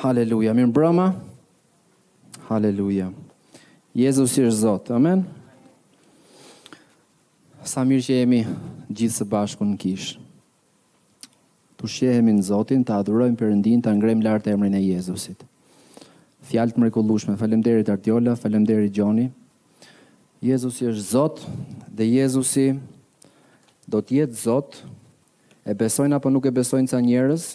Haleluja, mirë mbrëma. Haleluja. Jezusi është Zot. Amen. Sa mirë që jemi gjithë së bashku në kishë. T'ushqehemi në Zotin, ta adhurojmë Perëndinë, ta ngrejmë lart emrin e Jezusit. Fjalë të mrekullueshme. Faleminderit Ardiola, faleminderit Gjoni. Jezusi është Zot dhe Jezusi do të jetë Zot E besojnë apo nuk e besojnë ca njerëz,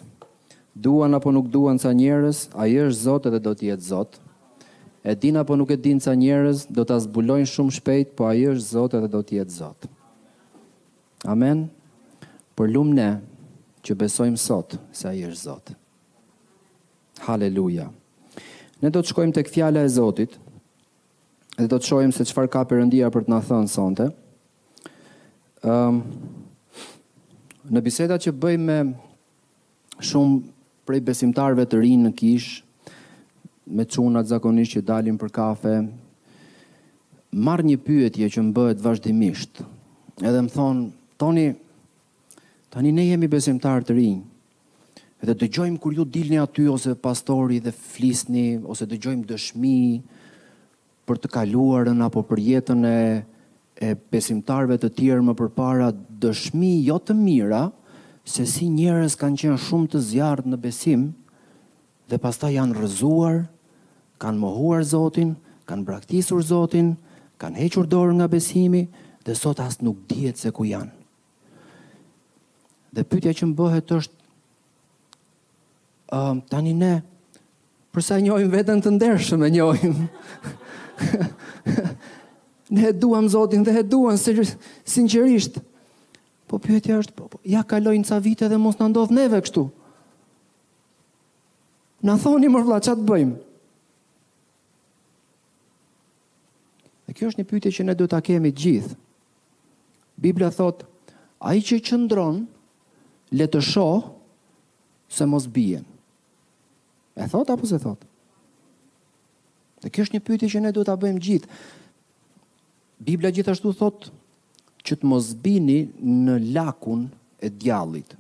duan apo nuk duan ca njerëz, ai është Zot edhe do të jetë Zot. E dinë apo nuk e dinë ca njerëz, do ta zbulojnë shumë shpejt, po ai është Zot edhe do të jetë Zot. Amen. Por lum ne që besojmë sot se ai është Zot. Haleluja. Ne do të shkojmë tek fjala e Zotit dhe do të shohim se çfarë ka Perëndia për të na thënë sonte. Ëm në bisedat që bëj me shumë prej besimtarëve të rinj në kishë, me çunat zakonisht që dalim për kafe, marr një pyetje që më bëhet vazhdimisht. Edhe më thonë, "Toni, tani ne jemi besimtarë të rinj, Edhe dëgjojmë kur ju dilni aty ose pastori dhe flisni ose dëgjojmë dëshmi për të kaluarën apo për jetën e e besimtarëve të tjerë më përpara dëshmi jo të mira se si njerëz kanë qenë shumë të zjarrtë në besim dhe pastaj janë rrëzuar, kanë mohuar Zotin, kanë braktisur Zotin, kanë hequr dorë nga besimi dhe sot as nuk dihet se ku janë. Dhe pyetja që më bëhet është ëm um, tani ne përsa njohim veten të ndershëm e njohim. ne e duam Zotin dhe e duam sinqerisht. Po pyetja është, po, po ja kalojnë ca vite dhe mos na ndodh neve kështu. Na thoni mër vëlla ça të bëjmë? Dhe kjo është një pyetje që ne duhet ta kemi të gjithë. Bibla thotë, ai që qëndron le të shohë se mos bie. E thotë apo s'e thotë? Dhe kjo është një pyetje që ne duhet ta bëjmë gjithë. Bibla gjithashtu thotë që të mos bini në lakun e djallit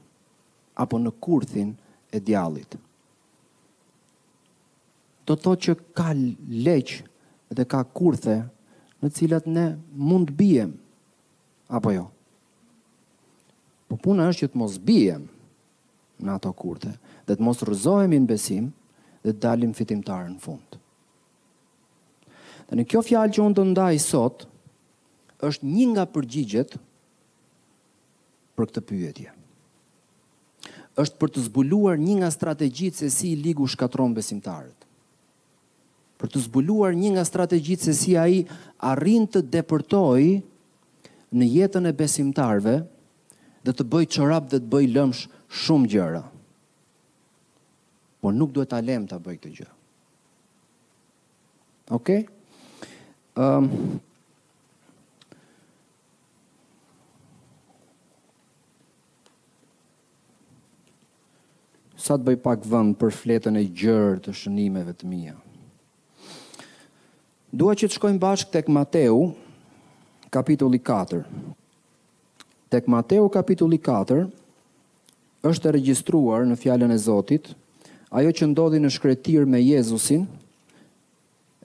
apo në kurthin e djallit. Do të thotë që ka leq dhe ka kurthe në të cilat ne mund të biem apo jo. Po puna është që të mos biem në ato kurthe dhe të mos rrëzohemi në besim dhe të dalim fitimtarë në fund. Dhe në kjo fjalë që unë do ndaj sot, është një nga përgjigjet për këtë pyetje. Është për të zbuluar një nga strategjitë se si i ligu shkatërron besimtarët. Për të zbuluar një nga strategjitë se si ai arrin të depërtojë në jetën e besimtarëve dhe të bëjë çorap dhe të bëjë lëmsh shumë gjëra. Por nuk duhet ta lëmë ta bëjë këtë gjë. Okej? Ëm, Sa të bëj pak vënd për fletën e gjërë të shënimeve të mija. Dua që të shkojmë bashkë tek Mateu, kapitulli 4. Tek Mateu, kapitulli 4, është e regjistruar në fjalën e Zotit, ajo që ndodhi në shkretirë me Jezusin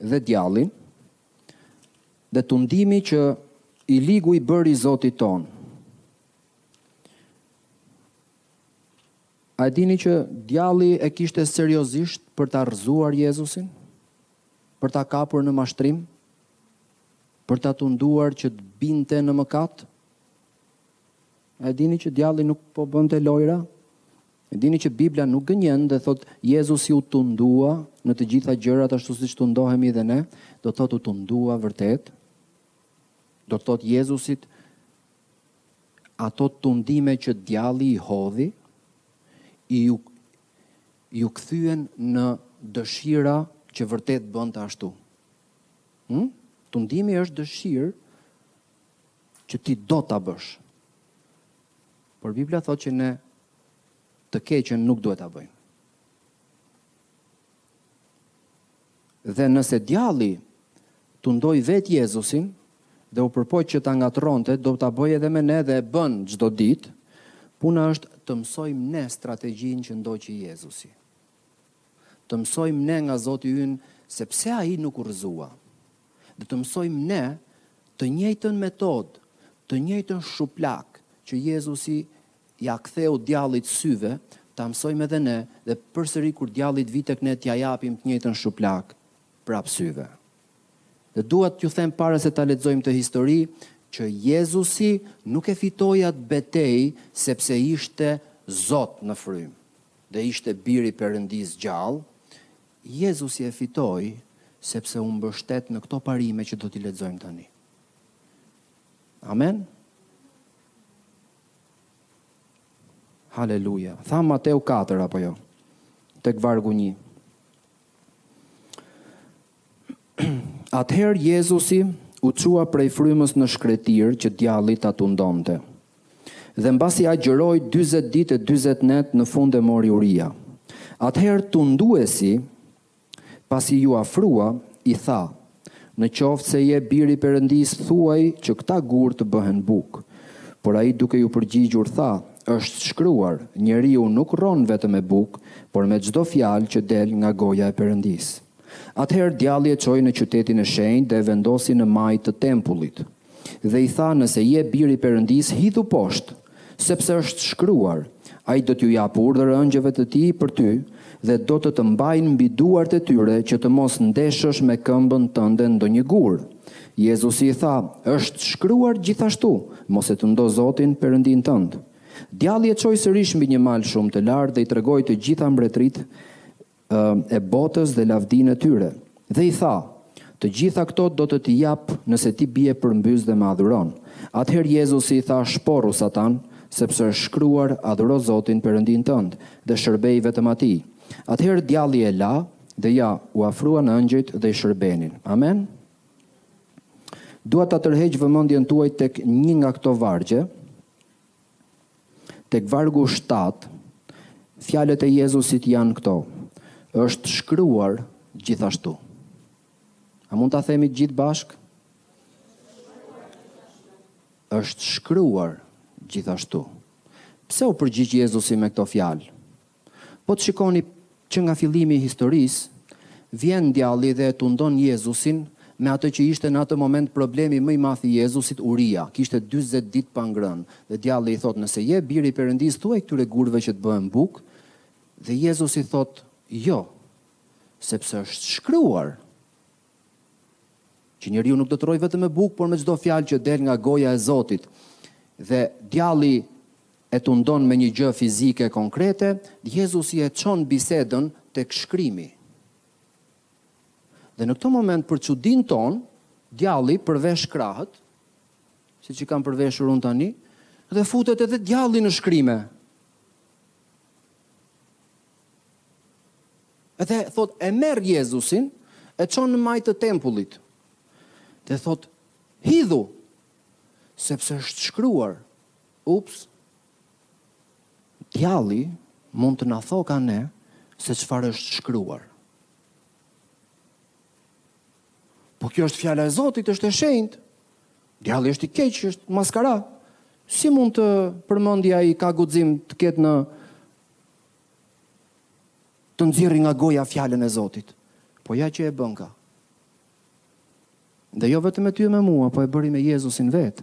dhe djallin, dhe tundimi që i ligu i bëri Zotit tonë. A e dini që djalli e kishte seriozisht për ta rrëzuar Jezusin? Për ta kapur në mashtrim? Për ta tunduar që të binte në mëkat? A e dini që djalli nuk po bënte lojra? E dini që Bibla nuk gënjen dhe thotë Jezusi u tundua në të gjitha gjërat ashtu siç tundohemi dhe ne, do të thotë u tundua vërtet. Do të thotë Jezusit ato tundime që djalli i hodhi iu kthyen në dëshira që vërtet bënte ashtu. Hmm? Tundimi është dëshirë që ti do ta bësh. Por Bibla thotë që ne të keqen nuk duhet ta bëjmë. Dhe nëse djalli tundoi vetë Jezusin dhe u përpoq që ta ngatërronte, do ta bëjë edhe me ne dhe e bën çdo ditë. Puna është të mësojmë ne strategjinë që ndoqi Jezusi. Të mësojmë ne nga Zoti ynë se pse ai nuk u rrëzua. dhe të mësojmë ne të njëjtën metodë, të njëjtën shuplakë që Jezusi ia ktheu djallit syve, ta mësojmë edhe ne dhe përsëri kur djalli të vijë tek ne t'ia japim të njëjtën shuplakë prapë syve. Dhe dua t'ju them para se ta lexojmë këtë histori që Jezusi nuk e fitoi atë betejë sepse ishte Zot në frymë dhe ishte Bir i Perëndisë gjallë, Jezusi e fitoi sepse u mbështet në këto parime që do t'i lexojmë tani. Amen. Haleluja. Thamë Mateu 4 apo jo? Tek vargu 1. Atëherë Jezusi u çua prej frymës në shkretirë që djalli ta tundonte. Dhe mbasi agjëroi dyzet ditë e dyzet net në fund e mori uria. Atëherë tunduesi, pasi iu afrua, i tha, Në qoftë se je biri i Perëndisë, thuaj që këta gurë të bëhen bukë. Por ai duke iu përgjigjur tha, Është shkruar, njeriu nuk rron vetëm me bukë, por me çdo fjalë që del nga goja e Perëndisë. Atëherë djalli e çoi në qytetin e shenjtë dhe e vendosi në majë të tempullit. Dhe i tha, Nëse je biri i Perëndisë, hidhu poshtë, sepse është shkruar, Ai do t'u japë urdhër engjëjve të tij për ty dhe do të të mbajnë mbi duart e tyre që të mos ndeshësh me këmbën tënde ndonjë gur. Jezusi i tha, Është shkruar gjithashtu, Mos e tundo Zotin, Perëndinë tënd. Djalli e çoi sërish mbi një mal shumë të lartë dhe i tregoi të gjitha mbretëritë e botës dhe lavdinë e tyre. Dhe i tha, Të gjitha këto do të t'i jap nëse ti bie përmbys dhe më adhuron. Atëherë Jezusi i tha, Shporru, Satan, sepse është shkruar, Adhuro Zotin, Perëndinë tënd, dhe shërbeji vetëm Atij. Atëherë djalli e la, dhe ja, u afruan engjëjt dhe i shërbenin. Amen? Dua ta tërheq vëmendjen tuaj tek një nga këto vargje. Tek vargu shtatë, fjalët e Jezusit janë këto, Është shkruar gjithashtu. A mund ta themi gjithë bashkë? Është shkruar gjithashtu. Pse u përgjigj Jezusi me këto fjalë? Po të shikoni që nga fillimi i historisë, vjen djalli dhe e tundon Jezusin me atë që ishte në atë moment problemi më i madh i Jezusit, uria. Kishte dyzet ditë pa ngrënë dhe djalli i thotë, Nëse je biri i Perëndisë, thuaju këtyre gurëve që të bëhen bukë. Dhe Jezusi thotë, Jo, sepse është shkruar. Që njeriu nuk do të rrojë vetëm me bukë, por me çdo fjalë që del nga goja e Zotit. Dhe djalli e tundon me një gjë fizike konkrete, Jezusi e çon bisedën tek shkrimi. Dhe në këtë moment për çudinë tonë, djalli përvesh krahët, siç i kam përveshur unë tani, dhe futet edhe djalli në shkrime. Edhe thotë, e merr Jezusin, e çon në majë të tempullit. Dhe thotë, hidhu, sepse është shkruar, ups, djalli mund të na thoka ne se çfarë është shkruar. Po kjo është fjala e Zotit, është e shenjtë. Djalli është i keq, është maskara. Si mund të përmendë ai ka guxim të ketë në Të nxjerri nga goja fjalën e Zotit. Po ja që e bënka. Dhe jo vetëm me ty e me mua, po e bëri me Jezusin vetë.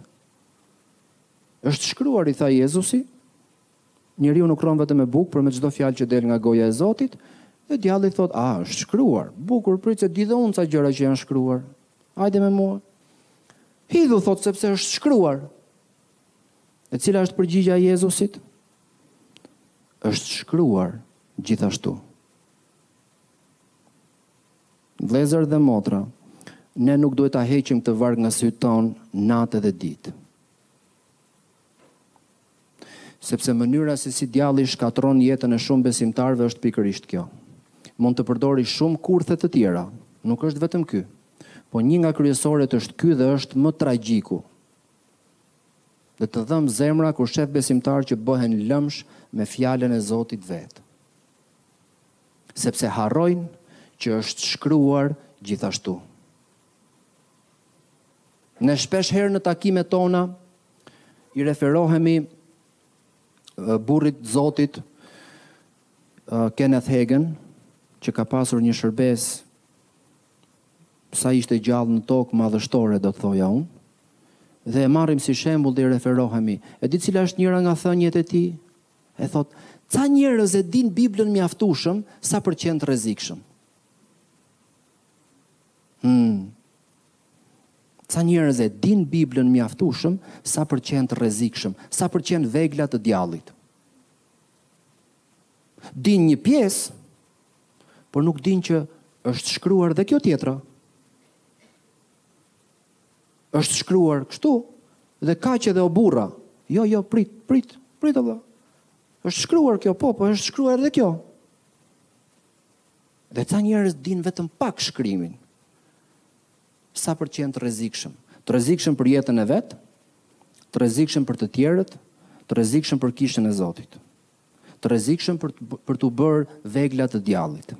Është shkruar i tha Jezusi, njeriu nuk rron vetëm me bukë, por me çdo fjalë që del nga goja e Zotit, dhe djalli thot, a, është shkruar, bukur, prit se i di dhe unë ca gjëra që janë shkruar, hajde me mua. Hidhu thot, sepse është shkruar. E cila është përgjigja e Jezusit? Është shkruar gjithashtu. Vëllezër dhe motra, ne nuk duhet ta heqim këtë varg nga sytë tonë natë dhe ditë. Sepse mënyra se si djalli shkatërron jetën e shumë besimtarëve është pikërisht kjo. Mund të përdori shumë kurthe të tjera, nuk është vetëm ky, po një nga kryesoret është ky dhe është më tragjiku. Dhe të dhëmb zemra kur shef besimtarë që bëhen lëmsh me fjalën e Zotit vetë. Sepse harrojnë që është shkruar gjithashtu. Ne shpesh herë në takimet tona i referohemi burrit të Zotit Kenneth Hagin që ka pasur një shërbesë sa ishte gjallë në tokë madhështore do të thoja unë, dhe e marrim si shembull dhe i referohemi. E di cila është njëra nga thëniet e tij? E thot, ca njerëz e din Biblën mjaftushëm sa për të qenë të rrezikshëm. Hmm. Ca njerëz e din Biblën mjaftushëm sa për të qenë të rrezikshëm, sa për të qenë vegla të djallit. Dinë një pjesë, por nuk dinë që është shkruar dhe kjo tjetra. Është shkruar kështu dhe kaq edhe o burra. Jo, jo, prit, prit, prit. Është shkruar kjo, po, po, është shkruar dhe kjo. Dhe ca njerëz dinë vetëm pak shkrimin. sa për të qenë të rrezikshëm. Të rrezikshëm për jetën e vet, të rrezikshëm për të tjerët, të rrezikshëm për kishën e Zotit. të rrezikshëm për për t'u bërë vegla të djallit.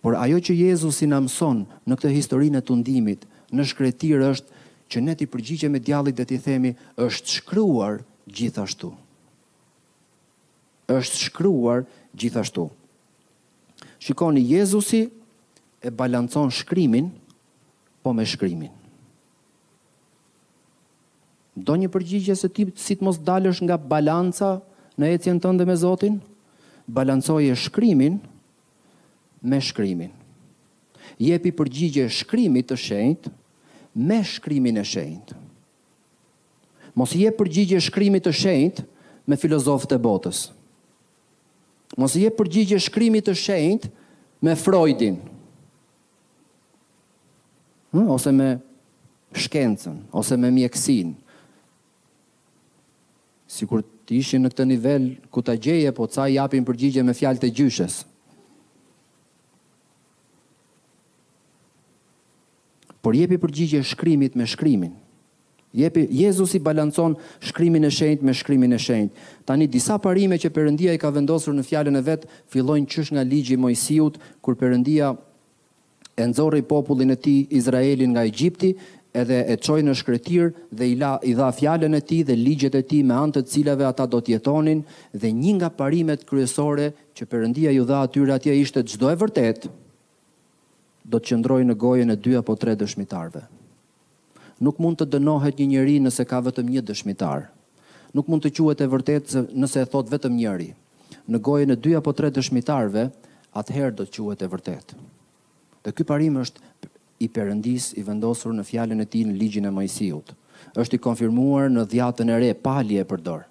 Por ajo që Jezusi na mëson në këtë historinë e tundimit në shkretirë është që ne t'i përgjigjemi djallit dhe t'i themi është shkruar gjithashtu. Është shkruar gjithashtu. Shikoni Jezusi e balancon shkrimin po me shkrimin. Do një përgjigje se ti si të mos dalësh nga balanca në ecjen tënde me Zotin? Balancoje Shkrimin me Shkrimin. Jepi përgjigje Shkrimit të Shenjtë me Shkrimin e Shenjtë. Mos i jep përgjigje Shkrimit të Shenjtë me filozofët e botës. Mos i jep përgjigje Shkrimit të Shenjtë me Freudin. Ëh, ose me shkencën, ose me mjekësinë. Sikur të ishin në këtë nivel ku ta gjeje, po ca japin përgjigje me fjalët e gjyshes. Por jepi përgjigje shkrimit me shkrimin. Jepi, Jezusi balancon Shkrimin e Shenjtë me Shkrimin e Shenjtë. Tani disa parime që Perëndia i ka vendosur në Fjalën e Vet fillojnë qysh nga Ligji i Moisiut, kur Perëndia e nxorri popullin e Tij, Izraelin nga Egjipti edhe e çoi në shkretirë dhe i la, i dha Fjalën e Tij dhe Ligjet e Tij me anë të cilave ata do të jetonin dhe një nga parimet kryesore që Perëndia iu dha atyre atje ishte çdo e vërtetë, do të qëndrojë në gojën e dy apo tre dëshmitarëve. Nuk mund të dënohet një njeri nëse ka vetëm një dëshmitar. Nuk mund të quhet e vërtetë nëse e thotë vetëm njëri. Në gojën e dy apo tre dëshmitarëve, atëherë do të quhet e vërtetë. Dhe ky parim është i Perëndisë i vendosur në Fjalën e Tij në Ligjin e Moisiut. Është i konfirmuar në Dhjatën e Re, Pali e përdor.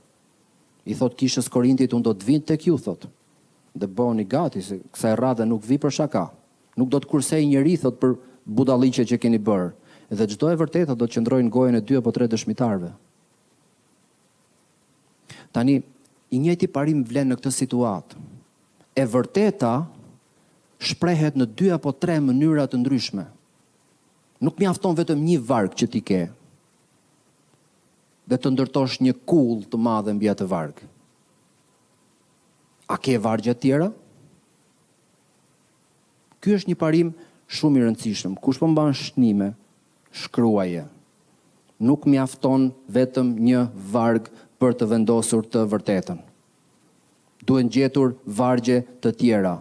I thotë kishës Korintit, Unë do të vij tek ju, thotë. Dhe bëhuni gati, se kësaj radhe nuk vij për shaka. Nuk do të kursej njeri, thotë për budallallëqet që keni bërë. Dhe çdo e vërtetë do të qëndrojë në gojën e dy apo tre dëshmitarëve. Tani, i njëjti parim vlen në këtë situatë. E vërteta shprehet në dy apo tre mënyra të ndryshme. Nuk mjafton vetëm një varg që ti ke dhe të ndërtosh një kullë të madhe mbi atë varg. A ke vargje të tjera? Ky është një parim shumë i rëndësishëm. Kush po mban shënime, shkruaje. Nuk mjafton vetëm një varg për të vendosur të vërtetën. Duhen gjetur vargje të tjera,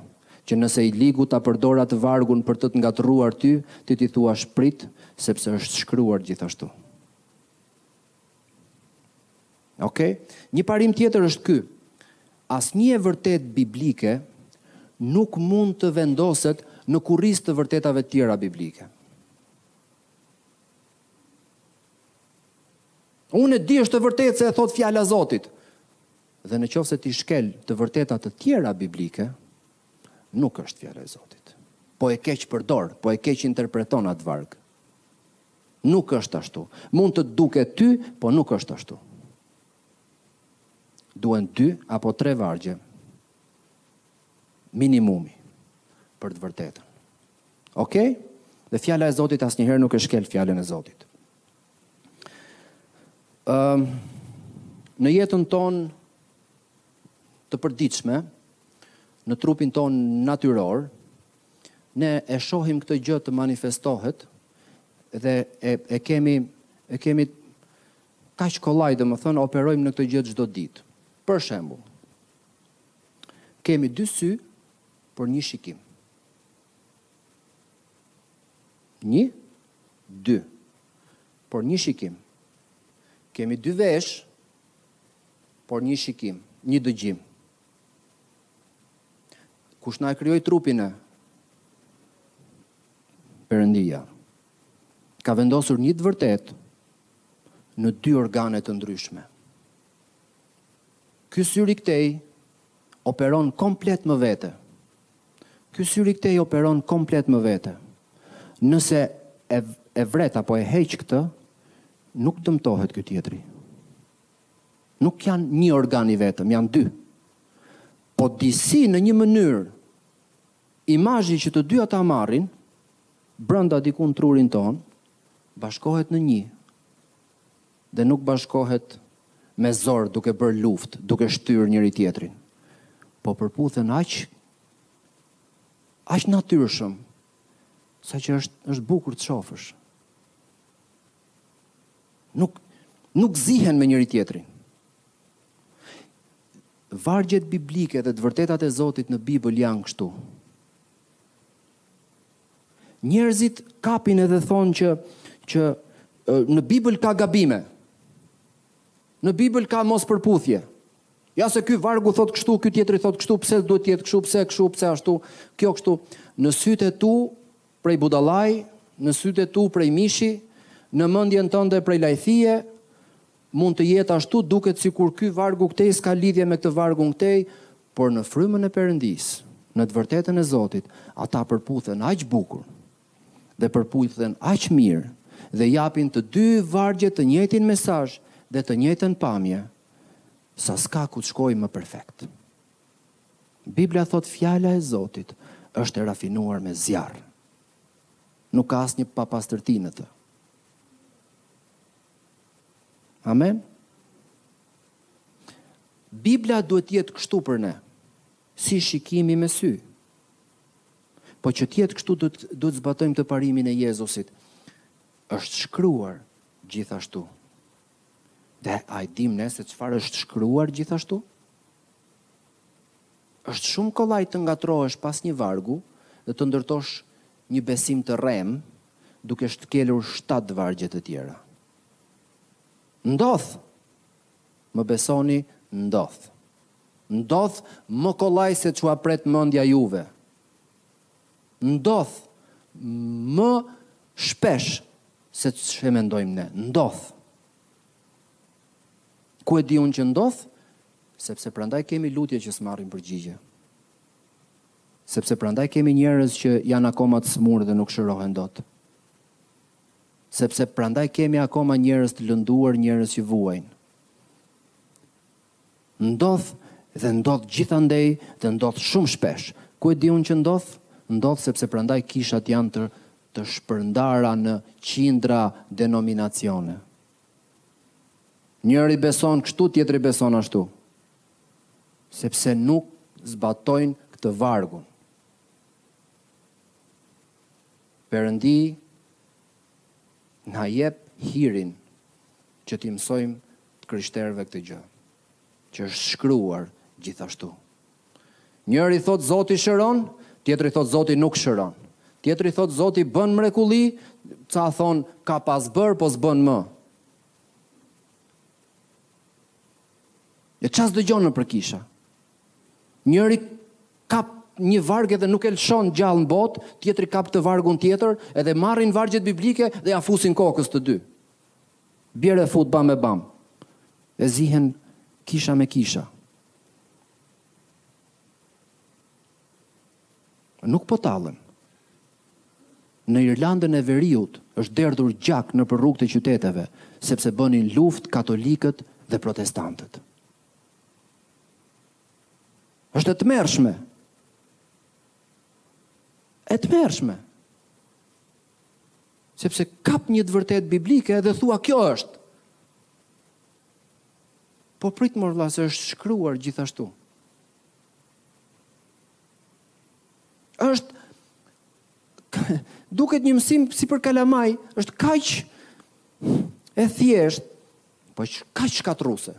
që nëse i ligu ta përdor atë vargun për të të ngatërruar ty, ti t'i thuash prit, sepse është shkruar gjithashtu. Ok? Një parim tjetër është ky. Asnjë e vërtetë biblike nuk mund të vendoset në kurriz të vërtetave të tjera biblike. Unë e di është e vërtetë se e thotë fjala e Zotit. Dhe në qoftë se ti shkel të vërteta të tjera biblike, nuk është fjala e Zotit. Po e keqpërdor, po e keqinterpreton atë varg. Nuk është ashtu. Mund të duket ty, po nuk është ashtu. Duhen dy apo tre vargje. Minimumi për të vërtetën. Okej? Dhe fjala e Zotit asnjëherë nuk e shkel fjalën e Zotit. Ëm um, në jetën tonë të përditshme, në trupin tonë natyror, Ne e shohim këtë gjë të manifestohet dhe e, e kemi e kemi kaq kollaj domethënë operojmë në këtë gjë çdo ditë. Për shembull, kemi dy sy, por një shikim. Një, dy, por një shikim. Kemi dy veshë, por një shikim, një dëgjim. Kush na e krijoi trupin ne? Perëndia. Ka vendosur një të vërtetë në dy organe të ndryshme. Ky syri këtej operon komplet më vete. Ky syri këtej operon komplet më vete. Nëse e e vret apo e heq këtë, nuk dëmtohet ky tjetri. Nuk janë një organ i vetëm, janë dy. Po disi në një mënyrë imazhi që të dy ata marrin brenda diku në trurin tonë bashkohet në një. Dhe nuk bashkohet me zor duke bërë luftë, duke shtyrë njëri-tjetrin. Po përputhen aq aq natyrshëm saqë është është bukur të shofësh. Nuk nuk zihen me njëri-tjetrin. Vargjet biblike dhe të vërtetat e Zotit në Bibël janë kështu. Njerëzit kapin edhe thonë që që në Bibël ka gabime. Në Bibël ka mospërputhje. Ja se ky vargu thotë kështu, ky tjetri thotë kështu, pse duhet të jetë kështu, pse kështu, pse ashtu, kjo kështu. Në sytë e tu Prej budallai, në sytë e tu prej mishi, në mendjen tënde prej lajthie, mund të jetë ashtu duket sikur ky vargu këtej s'ka lidhje me këtë vargun këtej, por në frymën e Perëndisë, në të vërtetën e Zotit, ata përputhen aq bukur dhe përputhen aq mirë dhe japin të dy vargje të njëjtin mesazh dhe të njëjtën pamje, sa s'ka ku të shkojë më perfekt. Bibla thotë fjala e Zotit është e rafinuar me zjarr. Nuk ka asnjë papastërti në të. Amen. Bibla duhet të jetë kështu për ne, si shikimi me sy. Po që të jetë kështu duhet duhet të zbatojmë këtë parimin e Jezusit. Është shkruar gjithashtu. Dhe a e dimë ne se çfarë është shkruar gjithashtu? Është shumë kollaj të ngatrohesh pas një vargu dhe të ndërtosh një besim të rremë duke shkelur shtatë vargje të tjera. Ndodh! Më besoni, ndodh. Ndodh më kollaj se ç'ua pret mendja juve. Ndodh më shpesh se ç'e mendojmë ne. Ndodh. Ku e di unë që ndodh? Sepse prandaj kemi lutje që s'marrin përgjigje. Sepse prandaj kemi njerëz që janë akoma të smurë dhe nuk shërohen dot. Sepse prandaj kemi akoma njerëz të lënduar, njerëz që vuajnë. Ndodh dhe ndodh gjithandej dhe ndodh shumë shpesh. Ku e di unë që ndodh? Ndodh sepse prandaj kishat janë të të shpërndara në qindra denominacione. Njëri beson kështu, tjetri beson ashtu. Sepse nuk zbatojnë këtë vargun. Perëndi, na jep hirin. që t'i mësojmë të krishterëve këtë gjë, që është shkruar gjithashtu. Njëri thot Zoti shëron, tjetri thot Zoti nuk shëron. Tjetri thot Zoti bën mrekulli, ca thon ka pas bër, po s'bën më. E ça s'dëgjon nëpër kisha. Njëri kap një varg edhe nuk e lëshon gjallë në botë, tjetri kap këtë vargun tjetër, edhe marrin vargjet biblike dhe ia fusin kokës të dy. Bjer e fut bam e bam. E zihen kisha me kisha. Nuk po tallem. Në Irlandën e Veriut është derdhur gjak nëpër rrugët e qyteteve, sepse bënin luftë katolikët dhe protestantët. Është e tmerrshme. E tmerrshme. Sepse kap një të vërtetë biblike dhe thua kjo është. Po prit mor vëlla se është shkruar gjithashtu. Është duket një mësim si për kalamaj, është kaq e thjeshtë, po kaq shkatërruese.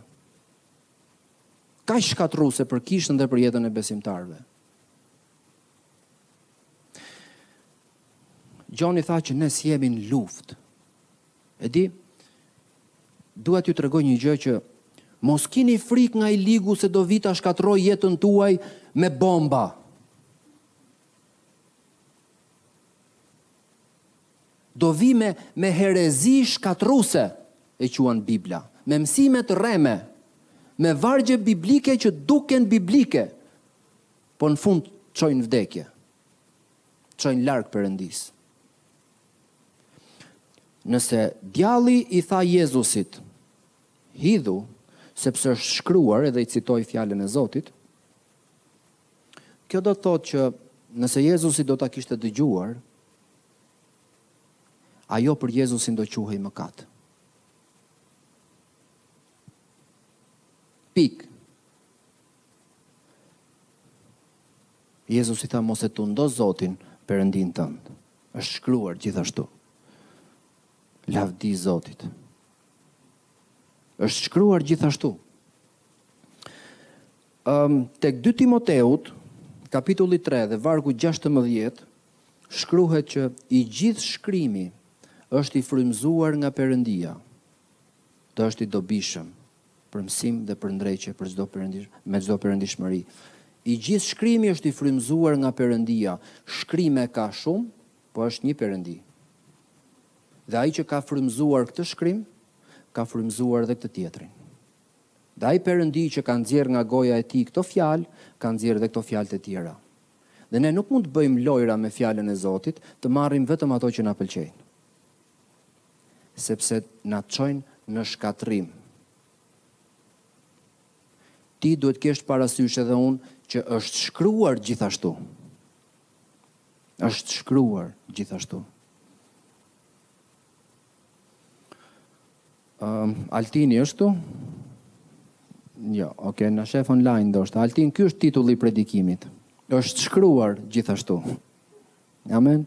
Kaq shkatërruese për kishën dhe për jetën e besimtarëve. Gjoni tha që ne jemi në luftë. E di, duhet t'ju tregoj një gjë që mos kini frikë nga i ligu se do vijë ta shkatërrojë jetën tuaj me bomba. Do vijë me, me herezi shkatërruese, e quan Bibla, me mësime të rreme, me vargje biblike që duken biblike, Po në fund çojnë në vdekje. Çojnë larg Perëndisë. Nëse djalli i tha Jezusit, hidhu, sepse është shkruar edhe i citoi fjallën e Zotit, kjo do të thotë që nëse Jezusi do ta kishte dëgjuar, ajo për Jezusin do quhej mëkat. Pikë. Jezusi tha mos e tundo Zotin, Perëndinë tënd. Është shkruar gjithashtu. Lavdi Zotit. Është shkruar gjithashtu. Ëm um, tek 2 Timoteut, kapitulli 3 dhe vargu 16, shkruhet që i gjithë shkrimi është i frymëzuar nga Perëndia. Dhe është i dobishëm për mësim dhe për ndreqje për çdo perëndish me çdo perëndishmëri. I gjithë shkrimi është i frymëzuar nga Perëndia. Shkrime ka shumë, po është një Perëndi. Dhe ai që ka frymëzuar këtë shkrim, ka frymëzuar edhe këtë tjetrin. Dhe ai Perëndi që ka nxjerrë nga goja e tij këto fjalë, ka nxjerrë edhe këto fjalë të tjera. Dhe ne nuk mund të bëjmë lojra me fjalën e Zotit, të marrim vetëm ato që na pëlqejnë. Sepse na çojnë në shkatërrim. Ti duhet të kesh parasysh edhe unë që është shkruar gjithashtu. Është shkruar gjithashtu. Um, Altini është tu? Jo, ok, na shef online ndoshta. Altin, ky është titulli i predikimit. Është shkruar gjithashtu. Amen.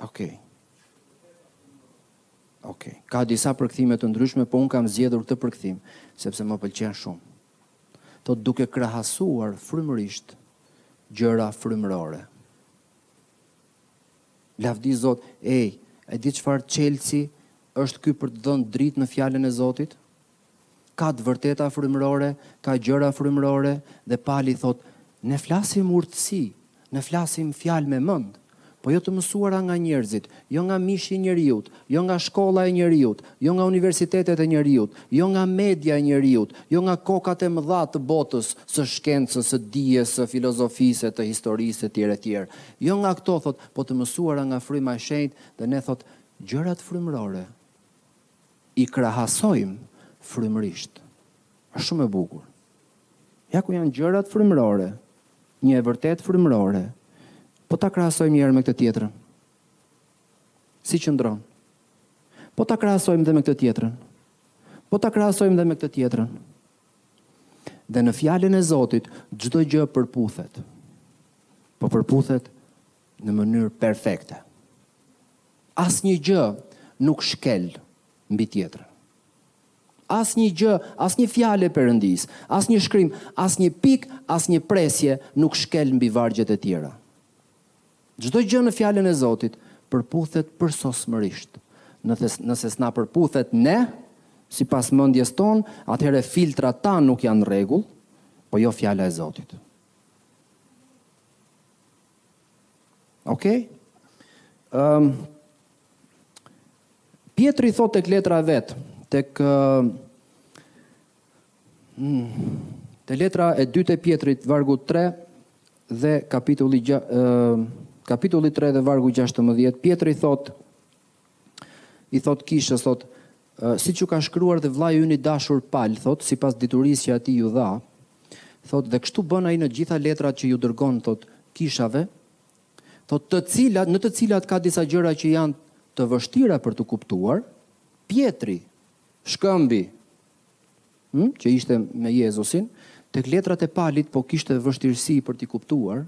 Okej. Okej. Ka disa përkthime të ndryshme, po unë kam zgjedhur këtë përkthim sepse më pëlqen shumë. Thotë duke krahasuar frymërisht gjëra frymërore. Lavdi Zot, ej, e di çfarë çelësi është ky për të dhënë dritë në fjalën e Zotit? Ka të vërteta frymërore, ka gjëra frymërore dhe Pali thotë, ne flasim urtësi, ne flasim fjalë me mend, po jo të mësuara nga njerëzit, jo nga mishi i njeriut, jo nga shkolla e njeriut, jo nga universitetet e njeriut, jo nga media e njeriut, jo nga kokat e mëdha të botës së shkencës, së dijes, së filozofisë e të historisë etj, etj. Jo nga këto, thotë, po të mësuara nga Fryma e Shenjtë dhe ne, thotë, gjërat frymërore. I krahasojmë frymërisht. Është shumë e bukur. Ja ku janë gjërat frymërore. Një e vërtetë frymërore. Po ta krahasojmë një herë me këtë tjetrën. Si qëndron? Po ta krahasojmë dhe me këtë tjetrën. Po ta krahasojmë dhe me këtë tjetrën. Dhe në fjalën e Zotit çdo gjë përputhet. Po përputhet në mënyrë perfekte. Asnjë gjë nuk shkel mbi tjetrën. Asnjë gjë, asnjë fjalë e Perëndisë, asnjë shkrim, asnjë pikë, asnjë presje nuk shkel mbi vargjet e tjera. Çdo gjë në fjalën e Zotit përputhet përsosmërisht. Nëse nëse s'na përputhet ne, sipas mendjes tonë, atëherë filtrat tanë nuk janë në rregull, po jo fjala e Zotit. Okej? Ëm Pjetri thotë tek letra e vet, tek mm, te letra e dytë e Pjetrit vargu 3 dhe kapitulli kapitulli 3 dhe vargu 16, Pjetri thotë i thotë kishës, thotë, Siç ju ka shkruar dhe vëllai ynë i dashur Pal, thotë, sipas diturisë që atij iu dha, thotë, dhe kështu bën ai në të gjitha letrat që ju dërgon, thotë, kishave, thotë, të cilat, në të cilat ka disa gjëra që janë të vështira për t'u kuptuar, Pjetri, shkëmbi, Hm, që ishte me Jezusin, tek letrat e Palit po kishte vështirësi për t'i kuptuar,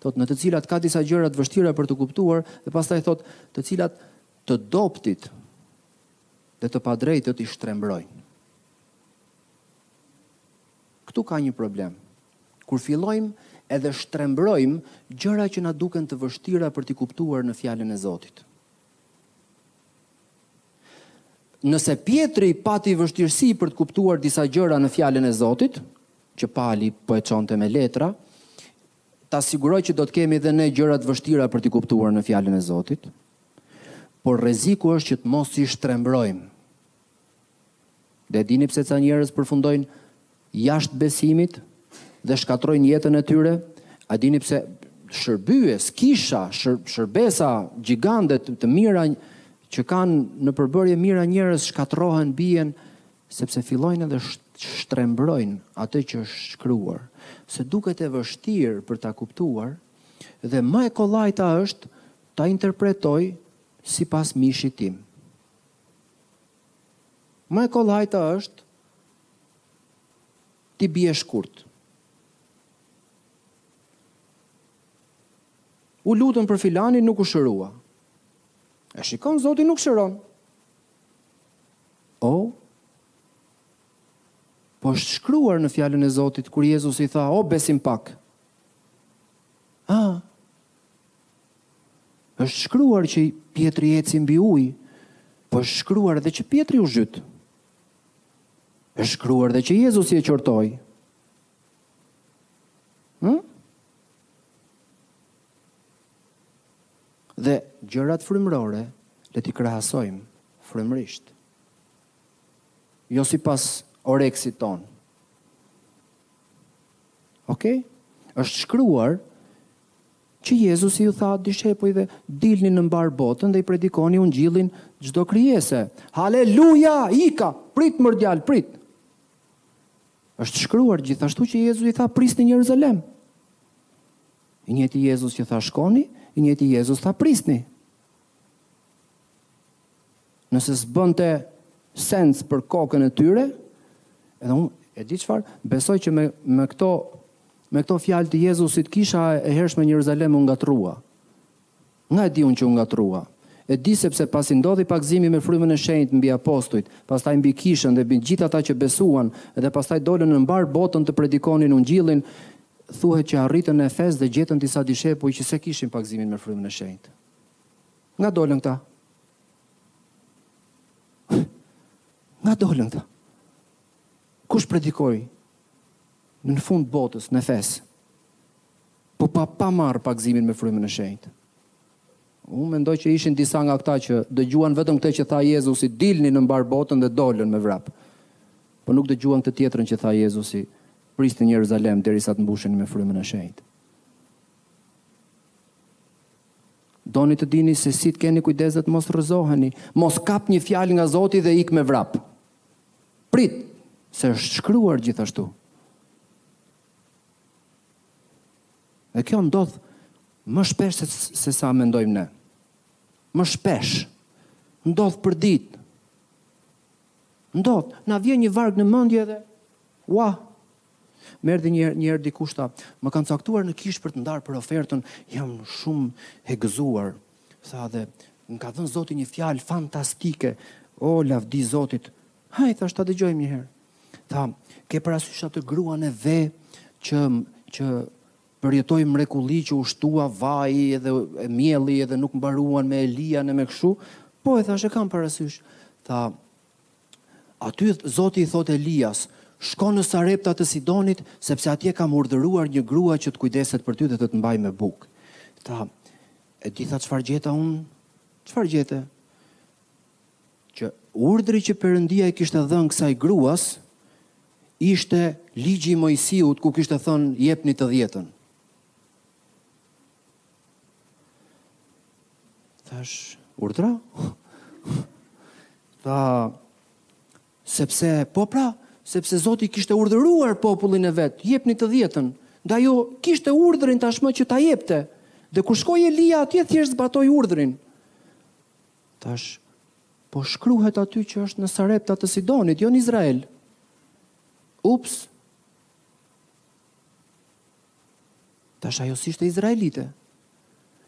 thotë në të cilat ka disa gjëra të vështira për t'u kuptuar dhe pastaj thotë të cilat të dobëtit dhe të padrejtët i shtrembërojnë. Këtu ka një problem. Kur fillojmë edhe shtrembërojmë gjëra që na duken të vështira për t'i kuptuar në fjalën e Zotit. Nëse Pjetri pati vështirësi për të kuptuar disa gjëra në Fjalën e Zotit, që Pali po e çonte me letra, ta siguroj që do të kemi dhe ne gjëra të vështira për t'i kuptuar në Fjalën e Zotit, por rreziku është që të mos i shtrembrojmë. Dhe e dini pse ca njerëz përfundojnë jashtë besimit dhe shkatërrojnë jetën e tyre, a dini pse shërbyes, kisha, shërbesa gjigante të mira që kanë në përbërje mijëra njerëz shkatërrohen, bien sepse fillojnë edhe shtrembrojnë atë që është shkruar, se duket e vështirë për ta kuptuar dhe më e kollajta është ta interpretoj sipas mishit tim. Më e kollajta është t'i biesh shkurt. U lutën për filanin nuk u shërua. E shikon Zoti nuk shëron. O Po është shkruar në fjalën e Zotit kur Jezusi tha, "O besimpak." Ah. Është shkruar që Pjetri eci mbi ujë, po është shkruar edhe që Pjetri u zhyt. Është shkruar edhe që Jezusi e qortoi. Hm? Dhe gjërat frymërore le t'i krahasojmë frymërisht. Jo sipas oreksit tonë. Ok? është shkruar Që Jezusi iu tha dishepujve, Dilni në mbarë botën dhe i predikoni Ungjillin çdo krijese. Haleluja! Ika! Prit mor djalë, prit! Është shkruar gjithashtu që Jezusi i tha prisni në Jeruzalem. I njëjti Jezus që tha shkoni, i njëjti Jezus tha prisni. Nëse s'bënte sens për kokën e tyre, edhe unë e di çfarë, besoj që me me këto me këto fjalë të Jezusit kisha e hershme në Jeruzalem u ngatërrua. Nga e di unë që u ngatërrua? E di sepse pasi ndodhi pagëzimi me frymën e shenjtë mbi apostujt, pastaj mbi kishën dhe mbi gjithë ata që besuan dhe pastaj dolën në mbarë botën të predikonin ungjillin, thuhet që arritën në Efes dhe gjetën disa dishepuj që s'e kishin pagëzimin me frymën e shenjtë. Nga dolën këta? Nga dolën këta? Kush predikoi në fund të botës, në Efes? Po pa, pa marrë pagëzimin me frymën e shenjtë. Unë mendoj që ishin disa nga këta që dëgjuan vetëm këtë që tha Jezusi, dilni në mbarë botën dhe dolën me vrap. Po nuk dëgjuan këtë tjetrën që tha Jezusi, prisni në Jeruzalem, derisa të mbusheni me frymën e shenjtë. Doni të dini se si të keni kujdes të mos rrëzoheni, mos kap një fjalë nga Zoti dhe ik me vrap. Prit, se është shkruar gjithashtu. Dhe kjo ndodh më shpesh se, se sa mendojmë ne. Më shpesh ndodh përditë. Ndodh, na vjen një varg në mendje dhe ua, Më erdhi një herë, një herë dikush tha, më kanë caktuar në kishë për të ndarë për ofertën, jam shumë e gëzuar. Tha dhe, më ka dhënë Zoti një fjalë fantastike. O, lavdi Zotit. Haj, thashë, ta dëgjojmë një herë. Tha, ke parasysh atë gruan e ve që, që përjetoi mrekulli që u shtua vaji edhe mielli edhe nuk mbaruan me Elian e me kështu, po thashë e kam parasysh, tha, Aty Zoti i thotë Elias, Shko në Sarepta të Sidonit, sepse atje kam urdhëruar një grua që të kujdeset për ty dhe të të mbajë me bukë. Tha, e di tha çfarë gjeta unë? Çfarë gjete? Që urdhri që Perëndia i kishte dhënë kësaj gruas ishte ligji i Moisiut ku kishte thënë jepni të dhjetën. Thashë, urdhëro? Tha, sepse, po pra, sepse Zoti kishte urdhëruar popullin e vet, jepni të dhjetën. Ndaj ajo kishte urdhrin tashmë që ta jepte. Dhe kur shkoi Elia atje thjesht zbatoi urdhrin. Thashë po shkruhet aty që është në Sarepta të Sidonit, jo në Izrael. Ups. Thashë ajo s'ishte izraelite.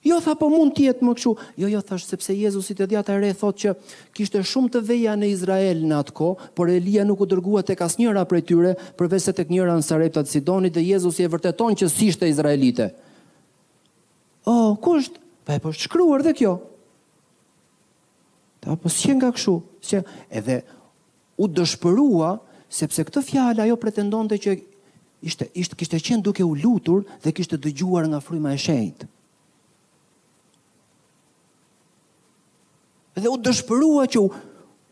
Jo tha po mund të jetë më kështu. Jo jo thashë sepse Jezusi te dhjata e re thotë që kishte shumë të veja në Izrael në atë kohë, por Elia nuk u dërgua tek asnjëra prej tyre, përveçse tek njëra në Sarepta të Sidonit dhe Jezusi e vërteton që s'ishte izraelite. Oh, kush? Pa e po është shkruar dhe kjo. Tha, po s'qenka kështu, s'qen, edhe u dëshpërua, sepse këtë fjalë ajo pretendonte që ishte, ishte, kishte qenë duke u lutur dhe kishte dëgjuar nga fryma e shenjtë. Dhe u dëshpërua që u,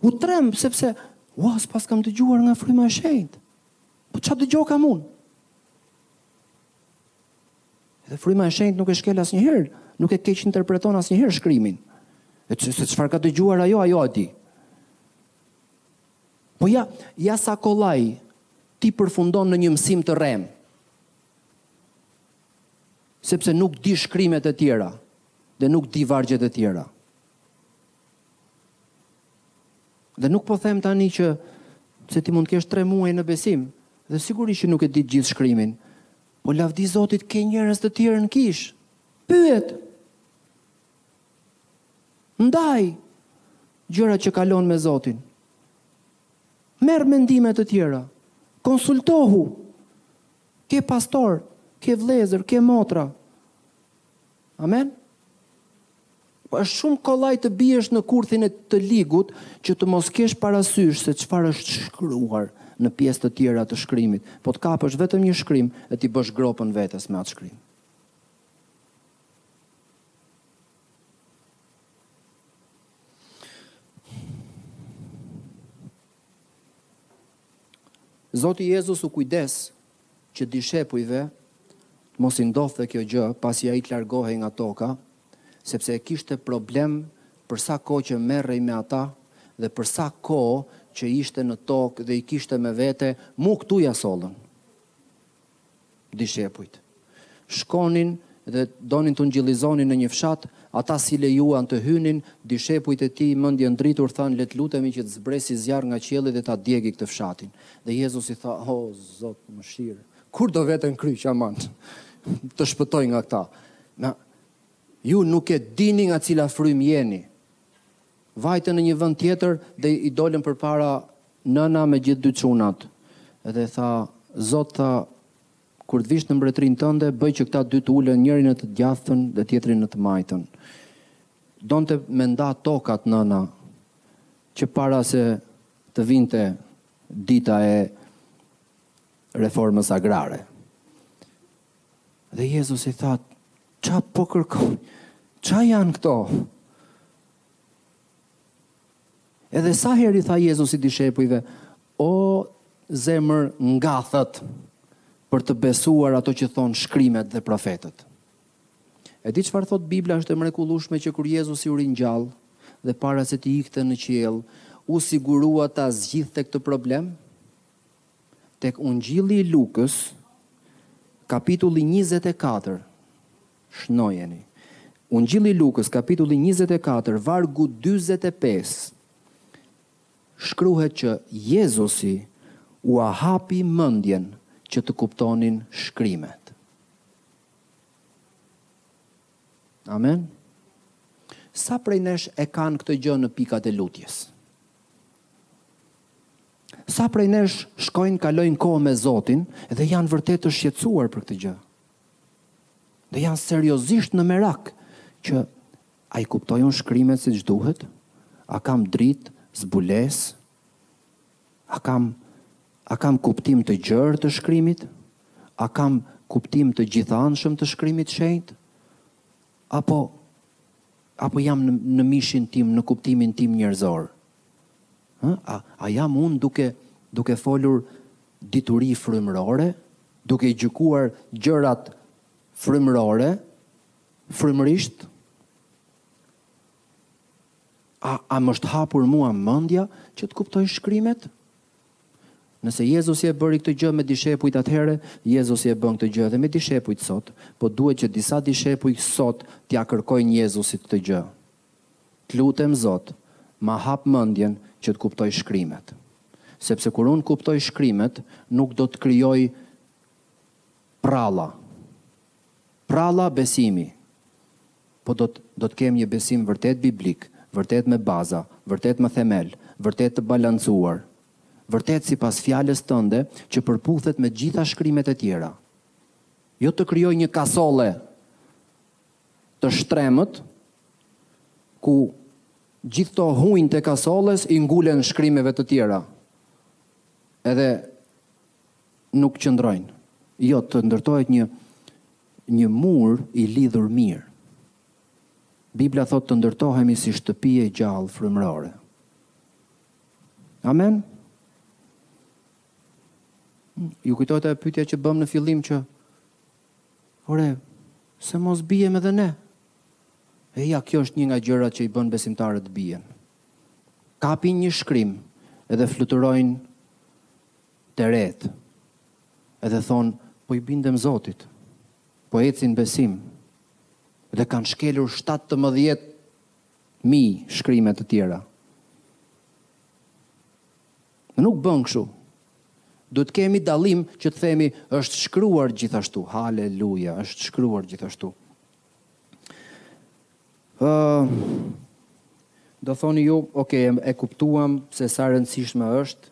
u tremb, sepse, ua, s'paskam dëgjuar nga fryma e shenjtë. Po ça dëgjokam unë? Dhe fryma e shenjtë nuk e shkel asnjëherë, nuk e keqinterpreton asnjëherë shkrimin. E që se çfarë ka dëgjuar ajo, ajo e di. Po ja, ja sa kollaj ti përfundon në një mësim të rremë. Sepse nuk di shkrimet e tjera dhe nuk di vargjet e tjera. Dhe nuk po them tani që se ti mund të kesh 3 muaj në besim dhe sigurisht që nuk e di gjithë shkrimin, Po lavdi Zotit ke njerëz të tjerë në kishë. Pyet. Ndaj gjërat që kalon me Zotin. Merr mendime të tjera. Konsultohu. Ke pastor, ke vëllezër, ke motra. Amen. Është shumë kollaj të biesh në kurthin e të ligut që të mos kesh parasysh se çfarë është shkruar në pjesë të tjera të shkrimit, po të kapësh vetëm një shkrim e t'i bësh gropën vetes me atë shkrim. Zoti Jezus u kujdes që dishepujve të mos i ndodhte kjo gjë pasi ai të largohej nga toka, sepse e kishte problem për sa kohë që merrej me ata dhe për sa kohë që ishte në tokë dhe i kishte me vete, mu këtu ia sollën. dishepujt. Shkonin dhe donin të ungjillizonin në një fshat, ata s'i lejuan të hynin, dishepujt e tij, mendjendritur, thanë, Le të lutemi që të zbresi zjarr nga qielli dhe ta djegi këtë fshatin. Dhe Jezus i tha, O, Zot, mëshirë! Kur do vetë në kryq, aman, të shpëtoj nga këta? Na, ju nuk e dini nga cila frymë jeni. Vajtën në një vend tjetër dhe i dolën përpara nëna me gjithë dy çunat dhe tha, Zot tha, kur të vish në mbretërinë tënde, bëj që këta dy të ulen njëri në të djathtën dhe tjetri në të majtën. Donte me nda tokat nëna që para se të vinte dita e reformës agrare. Dhe Jezus i tha, ça po kërkoni, ça janë këto? Edhe sa herë i tha Jezusi dishepujve, o zemërngathët, për të besuar ato që thonë shkrimet dhe profetët. E di çfarë thotë Bibla është e mrekullueshme që kur Jezusi u ringjall dhe para se të ikte në qiell, u sigurua ta zgjidhte këtë problem? Tek Ungjilli i Lukës, kapitulli njëzet e katër, shënojeni. Ungjilli i Lukës, kapitulli njëzet e katër, vargu njëzet e pesë, shkruhet që Jezusi ua hapi mendjen që të kuptonin shkrimet. Amen? Sa prej nesh e kanë këtë gjë në pikat e lutjes? Sa prej nesh shkojnë, kalojnë kohë me Zotin dhe janë vërtet të shqetësuar për këtë gjë. Dhe janë seriozisht në merak që a i kuptoj unë shkrimet siç duhet, a kam dritë, zbulesë, a kam, a kam kuptim të gjërë të shkrimit, a kam kuptim të gjithanshëm të shkrimit shenjtë, apo, apo jam në, në mishin tim, në kuptimin tim njerëzor. Hë? A, a jam unë duke, duke folur dituri frymërore, duke gjykuar gjërat frymërore, frymërisht? A, a më është hapur mua mëndja që të kuptoj shkrimet? Nëse Jezusi e bëri këtë gjë me dishepujt atëherë, Jezusi e bën këtë gjë edhe me dishepujt sot, po duhet që disa dishepuj sot t'ia kërkojnë Jezusit këtë gjë. T'lutem Zot, ma hap mëndjen që të kuptoj shkrimet. Sepse kur unë kuptoj shkrimet, nuk do të krijoj prralla. Prralla besimi. Po do të, do të kem një besim vërtet biblik, vërtet me baza, vërtet me themel, vërtet të balancuar, vërtet sipas Fjalës Tënde që përputhet me gjitha shkrimet e tjera. Jo të krijoj një kasolle! të shtrembët, ku gjithë këto hunjtë e kasolles u ngulen shkrimeve të tjera, edhe nuk qëndrojnë. Jo, të ndërtohet një një mur i lidhur mirë. Bibla thotë të ndërtohemi si shtëpi e gjallë frymërore. Amen. Ju kujtohet ajo pyetja që bëmë në fillim që Ore, se mos biem edhe ne? E ja kjo është një nga gjërat që i bën besimtarët të bien. Kapin një shkrim edhe fluturojnë te retë. Edhe thonë, po i bindem Zotit. Po ecin besim. Dhe kanë shkelur shtatëmbëdhjetë mijë shkrime të tjera. Nuk bën kështu. Duhet të kemi dallim që të themi është shkruar gjithashtu. Haleluja, është shkruar gjithashtu. Ë uh, do thoni ju, ok, e kuptuam se sa rëndësishme është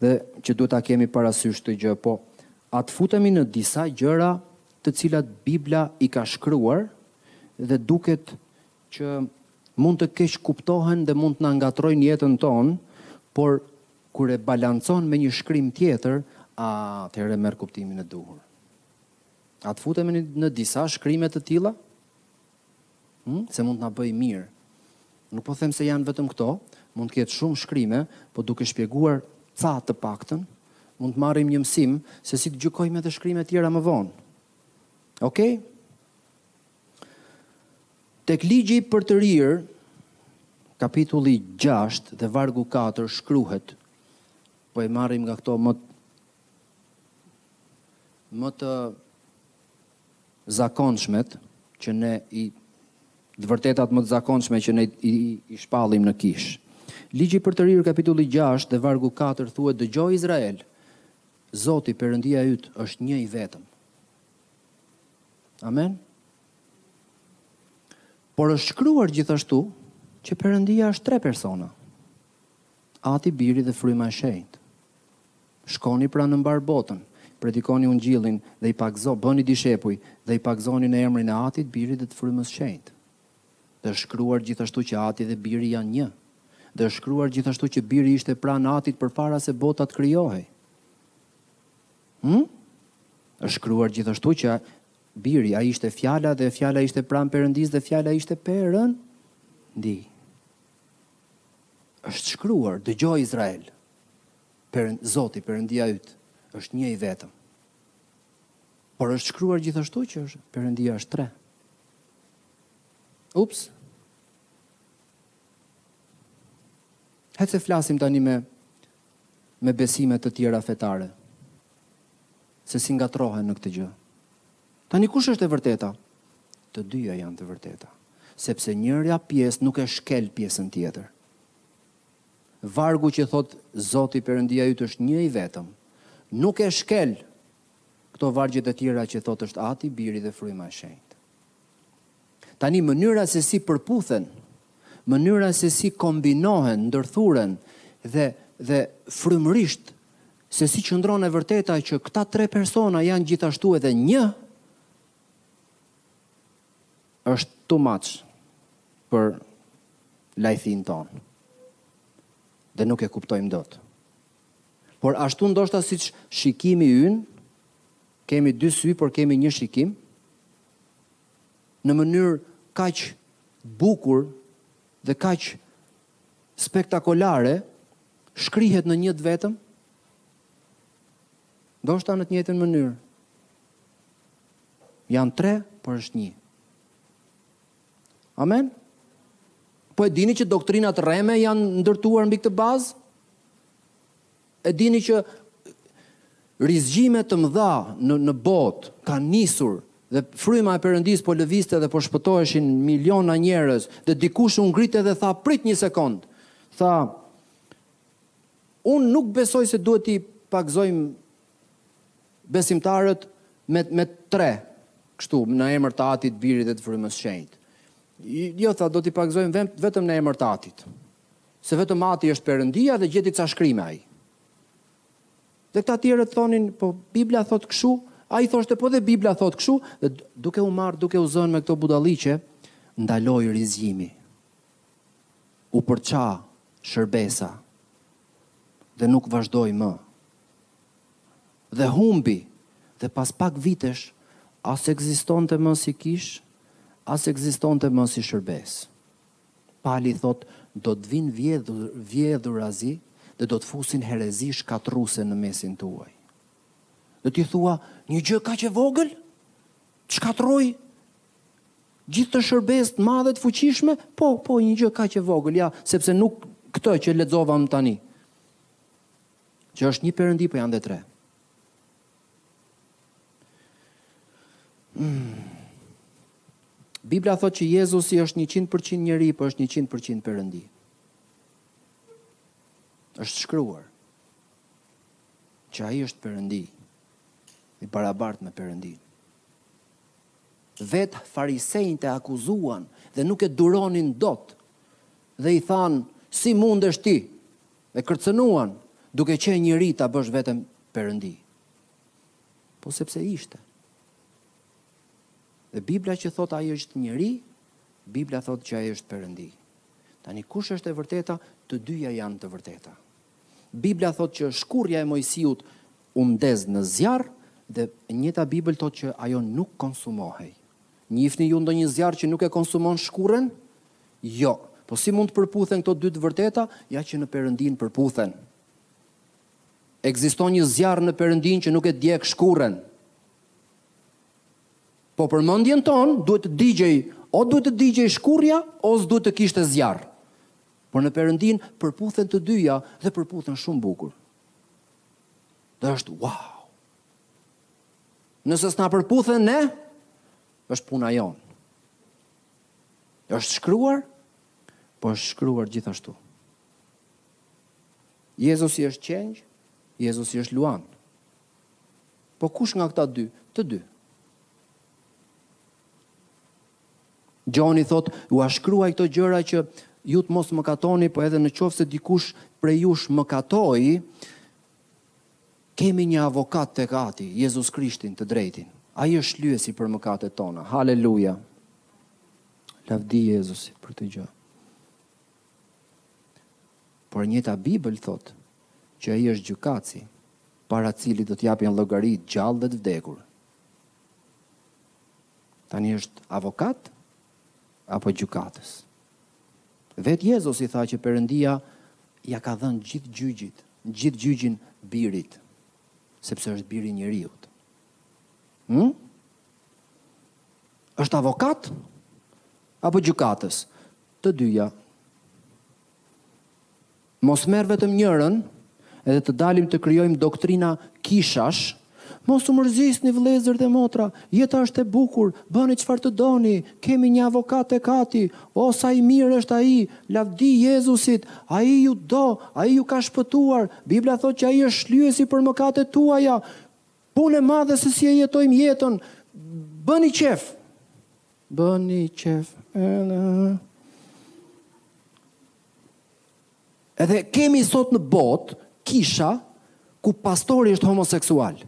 dhe që duhet ta kemi parasysh këtë gjë, po a të futemi në disa gjëra të cilat Bibla i ka shkruar dhe duket që mund të keqkuptohen dhe mund të na ngatërrojnë jetën tonë, por kur e balancon me një shkrim tjetër, ah, atëherë e merr kuptimin e duhur. A të futemi në, në disa shkrime të tilla? Hm, se mund të na bëjë mirë. Nuk po them se janë vetëm këto, mund të ketë shumë shkrime, po duke shpjeguar ca të paktën, mund të marrim një mësim se si të gjykojmë edhe shkrime tjera më vonë. Okej? Tek Ligji i Përtërirë, kapitulli gjashtë dhe vargu katër shkruhet, po e marrim nga këto më më të zakonshmet që ne i të vërtetat më të zakonshme që ne i, i shpallim në kishë. Ligji i Përtërirë kapitulli 6 dhe vargu 4 thuhet dëgjo Izrael, Zoti Perëndia yt është një i vetëm. Amen. Por është shkruar gjithashtu që Perëndia është tre persona. Ati, Biri dhe Fryma e Shenjtë. Shkoni pra në mbarë botën, predikoni ungjillin dhe i pagëzo, bëni dishepuj dhe i pagëzoni në emrin e Atit, Birit dhe të Frymës së Shenjtë. Dhe është shkruar gjithashtu që Ati dhe Biri janë një. Dhe është shkruar gjithashtu që Biri ishte pranë Atit përpara se bota të krijohej. Hm? Është shkruar gjithashtu që biri, ai ishte fjala dhe fjala ishte pranë Perëndisë dhe fjala ishte Perëndi. Është shkruar, dëgjo Izrael. Perën Zoti, Perëndia yt, është një i vetëm. Por është shkruar gjithashtu që është Perëndia është tre. Ups. Hajde të flasim tani me me besime të tjera fetare, se si ngatërrohen në këtë gjë. Tani kush është e vërteta? Të dyja janë të vërteta, sepse njërja pjesë nuk e shkel pjesën tjetër. Vargu që thotë Zoti Perëndia yt është një i vetëm, nuk e shkel këto vargje të tjera që thotë është Ati, Biri dhe Fryma e Shenjtë. Tani mënyra se si përputhen, mënyra se si kombinohen, ndërthuren dhe dhe frymërisht se si qëndron e vërteta që këta tre persona janë gjithashtu edhe një është too much për lajthinë tonë. Dhe nuk e kuptojmë dot. Por ashtu ndoshta siç shikimi ynë, kemi dy sy, por kemi një shikim, në mënyrë kaq bukur dhe kaq spektakolare shkrihet në një të vetëm? Ndoshta në të njëjtën mënyrë. Janë tre, por është një. Amen. Po e dini që doktrinat rreme janë ndërtuar mbi këtë bazë? E dini që rizgjime të mëdha në në botë kanë nisur dhe fryma e Perëndisë po lëvizte dhe po shpëtoheshin miliona njerëz dhe dikush u ngrit edhe tha prit një sekond tha unë nuk besoj se duhet t'i pagëzojmë besimtarët me me tre kështu në emër të Atit, Birit dhe të Frymës së Shenjtë. Jo tha do t'i pagëzojmë vetëm në emër të Atit. Se vetëm Ati është Perëndia dhe gjeti ca shkrime ai. Dhe këta tjerët thonin, po Bibla thotë kështu, ai thoshte po dhe Bibla thotë kështu, dhe duke u marrë, duke u zënë me këto budalliqe, ndaloi rizgjimi. U përça shërbesa dhe nuk vazhdoi më. Dhe humbi dhe pas pak vitesh as ekzistonte më si kishë, as ekzistonte më si shërbesë. Pali thotë do të vijnë vjedhurazi dhe do të fusin herezi shkatërruese në mesin tuaj. Dhe ti thua, një gjë kaq e vogël? Të shkatërrojë gjithë atë shërbesë të madhe të fuqishme? Po, po, një gjë kaq e vogël, ja, sepse nuk këtë që lexuam tani. Që është një perëndi, po janë dhe tre. Bibla thotë që Jezusi është 100% njeri, po është 100% perëndi. është shkruar që ai është perëndi, i barabartë me perëndinë. Vetë farisenjtë e akuzuan dhe nuk e duronin dot dhe i thanë, si mundesh ti, E kërcënuan duke qenë njeri ta bësh veten perëndi. Po sepse ishte. Dhe Bibla që thotë ai është njeri, Bibla thotë që ai është perëndi. Tani kush është e vërteta? Të dyja janë të vërteta. Bibla thotë që shkurrja e Moisiut u ndez në zjarr dhe e njëjta Bibël thotë që ajo nuk konsumohej. Njihni ju ndonjë zjarr që nuk e konsumon shkurren? Jo. Po si mund të përputhen këto dy të vërteta? Ja që në Perëndinë përputhen. Ekziston një zjarr në Perëndinë që nuk e djeg shkurren. Po për mendjen tonë duhet të digjej, o duhet të digjej shkurrja, o s'duhet të kishte zjarr. Por në Perëndinë përputhen të dyja dhe përputhen shumë bukur. Dhe është wow. Nëse s'na përputhen ne, është puna jonë. Është shkruar, po është shkruar gjithashtu. Jezusi është qengj, Jezusi është luan. Po kush nga këta dy? Të dy. Gjoni thotë, ua shkruaj këto gjëra që ju të mos mëkatoni, po edhe në qoftë se dikush prej jush mëkatoi, Kemi një avokat tek Ati, Jezus Krishtin, të Drejtin. Ai është shlyesi për mëkatet tona. Haleluja! Lavdi Jezusit për këtë gjë. Por e njëjta Bibël thotë që ai është gjykatësi, para të cilit do të japin llogari të gjallë dhe të vdekur. Tani është avokat apo gjykatës? Vetë Jezusi tha që Perëndia ia ka dhënë gjithë gjyqit, gjithë gjyqin Birit, sepse është Biri i njeriut. Hm? Është avokat apo gjykatës? Të dyja. Mos merr vetëm njërën, edhe të dalim të krijojmë doktrina kishash, Mos u mërzisni vëllezër dhe motra, jeta është e bukur, bëni çfarë të doni, kemi një avokat tek Ati, oh sa i mirë është Ai, lavdi Jezusit, Ai ju do, Ai ju ka shpëtuar, Bibla thotë që Ai është shlyesi për mëkatet tuaja, punë e madhe se si e jetojmë jetën, bëni qejf, bëni qejf, Edhe kemi sot në botë kisha ku pastori është homoseksual.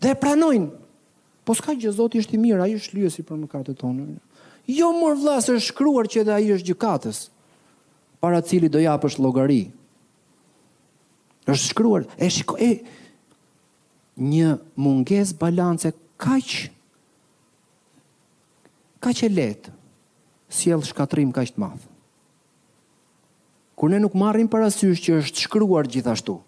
Dhe e pranojnë. Po s'ka gjë, Zoti është i mirë, ai është shlyesi për mëkatet tona. Jo mor vëlla, është shkruar që edhe ai është gjykatës, para të cilit do japësh llogari. Është shkruar, e shiko, e një mungesë balance kaq Kaq e lehtë sjell shkatërrim kaq të madh. Kur ne nuk marrim parasysh që është shkruar gjithashtu.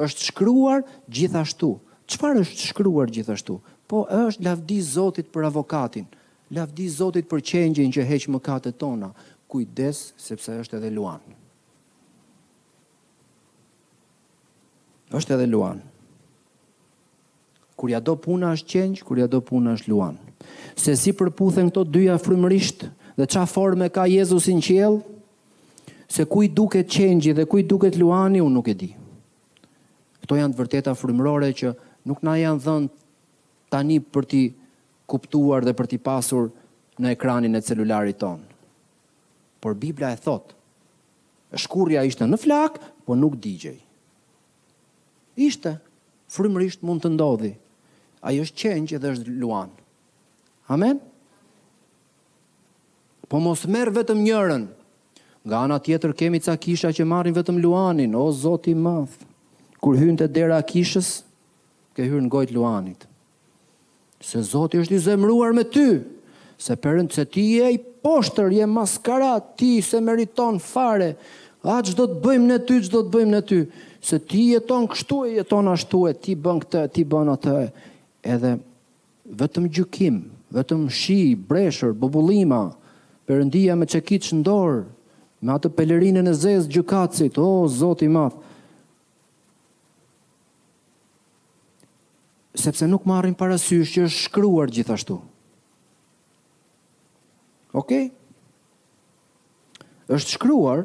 Është shkruar gjithashtu. Çfarë është shkruar gjithashtu? Po është lavdi Zotit për avokatin, lavdi Zotit për qengjin që heq mëkatet tona. Kujdes sepse është edhe luan. Është edhe luan. Kur ja do puna është qengj, kur ja do puna është luan. Se si përputhen këto dyja frymërisht dhe ça forme ka Jezusi në qiell? Se ku i duket qengji dhe ku i duket luani, unë nuk e di. Këto janë të vërteta frymërore që nuk na janë dhënë tani për t'i kuptuar dhe për t'i pasur në ekranin e celularit tonë. Por Bibla e thotë, shkurrja ishte në flakë, po nuk digjej. Ishte. Frymërisht mund të ndodhi. Ai është qengj dhe është luan. Amen? Po mos merr vetëm njërën. Nga ana tjetër kemi ca kisha që marrin vetëm luanin, o Zoti i madh. Kur hyn te dera e kishës, ke hyrë në gojë të luanit. Se Zoti është i zemruar me ty, se perënd se ti je i poshtër, je maskara, ti s'e meriton fare. A ç'do të bëjmë ne ty, ç'do të bëjmë ne ty, se ti jeton kështu e jeton ashtu e ti bën këtë, ti bën atë. Edhe vetëm gjykim, vetëm shi, breshër, bubullima, Perëndia me çekiç në dorë, me atë pelerinën e zezë të gjykatësit, o Zoti i madh. Sepse nuk marrin parasysh që është shkruar gjithashtu. Okej? Është shkruar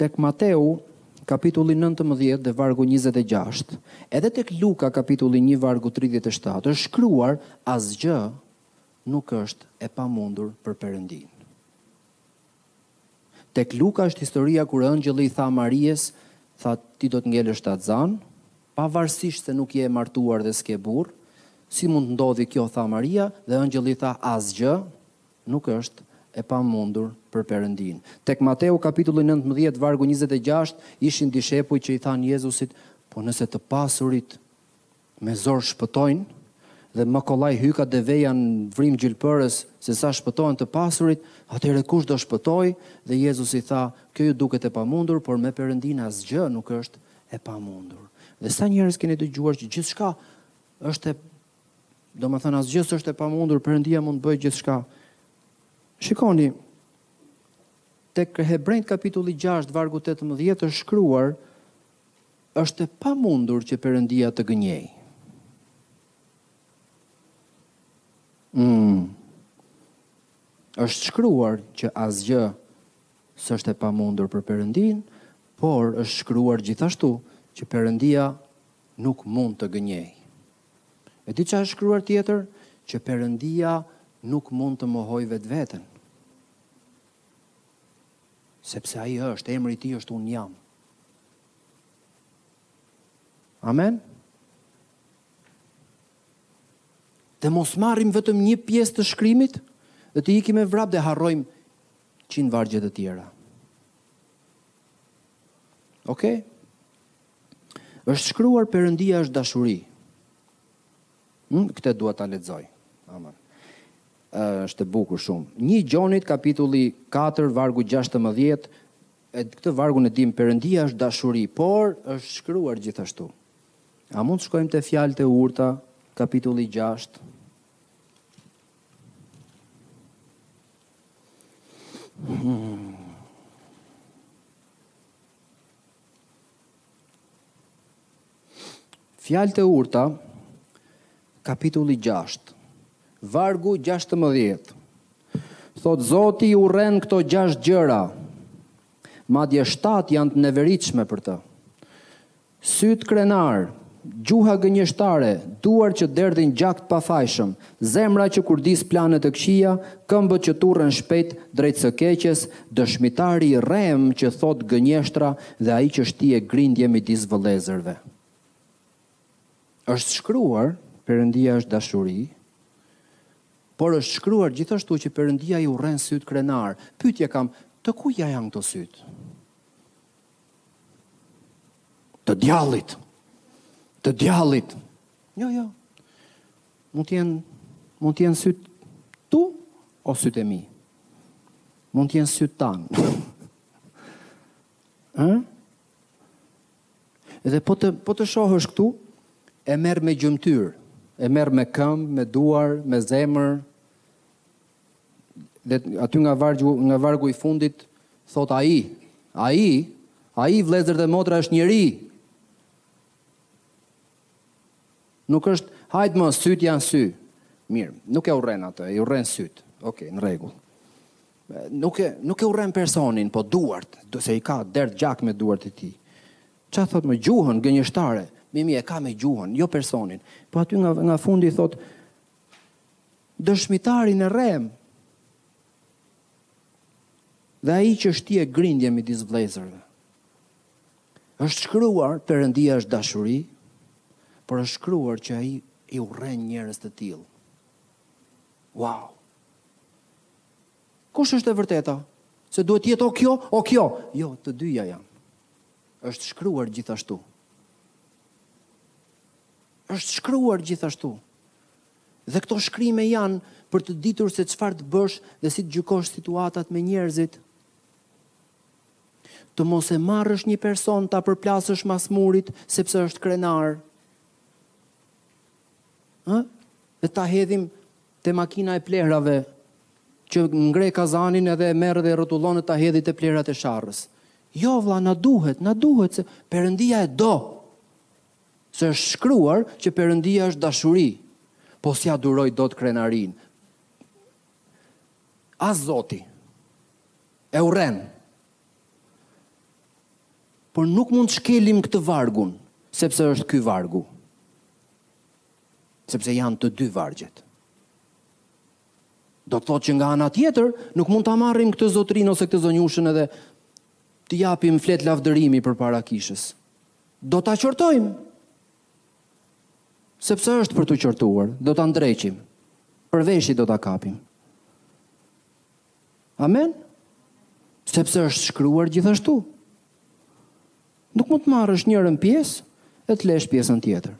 tek Mateu kapitulli 19 dhe vargu 26, edhe tek Luka kapitulli 1 vargu 37, është shkruar asgjë nuk është e pamundur për Perëndinë. Tek Luka është historia kur engjëlli i tha Marisë, tha ti do të ngelësh shtatzanë, pavarësisht se nuk je e martuar dhe s'ke burrë, si mund të ndodhi kjo tha Maria dhe engjëlli i tha asgjë nuk është e pamundur për Perëndinë. Tek Mateu kapitulli nëntëmbëdhjetë vargu njëzet e gjashtë ishin dishepujt që i thanë Jezusit, po nëse të pasurit Me zor shpëtojnë dhe më kollaj hyka deveja në vrimë të gjilpërës se sa shpëtohen të pasurit, atëherë kush do shpëtojë? Dhe Jezusi tha, Kjo ju duket e pamundur, por me Perëndinë asgjë nuk është e pamundur. Dhe sa njerëz keni dëgjuar që gjithçka është e domethënë asgjë s'është e pamundur, Perëndia mund të bëjë gjithçka. Shikoni tek Hebrenjt kapitulli 6 vargu 18 është shkruar Është e pamundur që Perëndia të gënjejë. Umm. Është shkruar që asgjë s'është e pamundur për Perëndinë, por është shkruar gjithashtu që Perëndia nuk mund të gënjejë. E di çfarë është shkruar tjetër? Që Perëndia nuk mund të mohojë vetveten. Sepse ai është, emri i tij është unë jam. Amen? Dhe mos marrim vetëm një pjesë të shkrimit, dhe të ikim e vrap dhe harrojmë qindra vargje e tjera. Okej? Okej? është shkruar Perëndia është dashuri. Hm, këtë dua ta lexoj. Amen. është e bukur shumë. Një Gjonit kapitulli 4, vargu 16, E këtë vargun e dimë, Perëndia është dashuri, por është shkruar gjithashtu. A mund të shkojmë te fjalët e urta, kapitulli 6? Hmm. Fjalët e urta, kapitulli gjashtë, vargu gjashtëmbëdhjetë, thotë Zoti i urren këto gjashtë gjëra, madje shtatë janë të neveritshme për të. Sytë krenarë, gjuha gënjeshtare, duart që derdhin gjak të pafajshëm, Zemra që kurdis plane të këqija, këmbët që turren shpejt drejt së keqes, dëshmitari i rremë që thotë gënjeshtra dhe ai që shtie grindje midis vëllezërve. Është shkruar, Perëndia është dashuri, por është shkruar gjithashtu që Perëndia i urren sytë krenarë. Pyetje kam, të kuja janë këto sytë? Të djallit. Të djallit. Jo, jo. Mund të jenë mund të jenë sytë tu o sytë e mi. Mund të jenë sytë tanë. Ëh? Dhe po të po të shohësh këtu, e merr me gjymtyrë, e merr me këmbë, me duar, me zemër. Dhe aty nga vargu nga vargu i fundit thotë ai, ai, ai vëllezër dhe motra është njeri. Nuk është, hajt mo, sytë janë sy. Mirë, nuk e urren atë, i urren sytë. Ok, në rregull. Nuk e, nuk e urren personin, po duart, se i ka derdh gjak me duart e tij. Ça thotë më gjuhën gënjeshtare, mi mi e ka me gjuhën, jo personin. Po aty nga, nga fundi thotë, dëshmitarin e rremë. Dhe ai që shtie grindje midis vëllezërve. Është shkruar, Perëndia është dashuri, por është shkruar që ai i urren njerëz të tillë. Wow. Kush është e vërteta? Se duhet të jetë o kjo, o kjo. Jo, të dyja janë. Është shkruar gjithashtu. Është shkruar gjithashtu. Dhe këto shkrime janë për të ditur se çfarë të bësh dhe si të gjykosh situatat me njerëzit. Të mos e marrësh një person ta përplasësh mas murit sepse është krenar. Ë? Dhe ta hedhim te makina e plehrave që ngre kazanin edhe e merr dhe rrotullon e ta hedhi te plehrat e sharrës. Jo vlla, na duhet, na duhet se Perëndia e do. Se është shkruar që Perëndia është dashuri. Po si ja duroj dot krenarin. As Zoti. E urren. Por nuk mund të shkelim këtë vargun, sepse është ky vargu. Sepse janë të dy vargjet. Do të thotë që nga ana tjetër nuk mund ta marrim këtë zotërinë ose këtë zonjushën edhe të japim fletë lavdërimi përpara kishës. Do ta qortojmë. Sepse është për t'u qortuar, do ta ndreqim. Për veshi do ta kapim. Amen? Sepse është shkruar gjithashtu. Nuk mund të marrësh njërën pjesë e të lesh pjesën tjetër.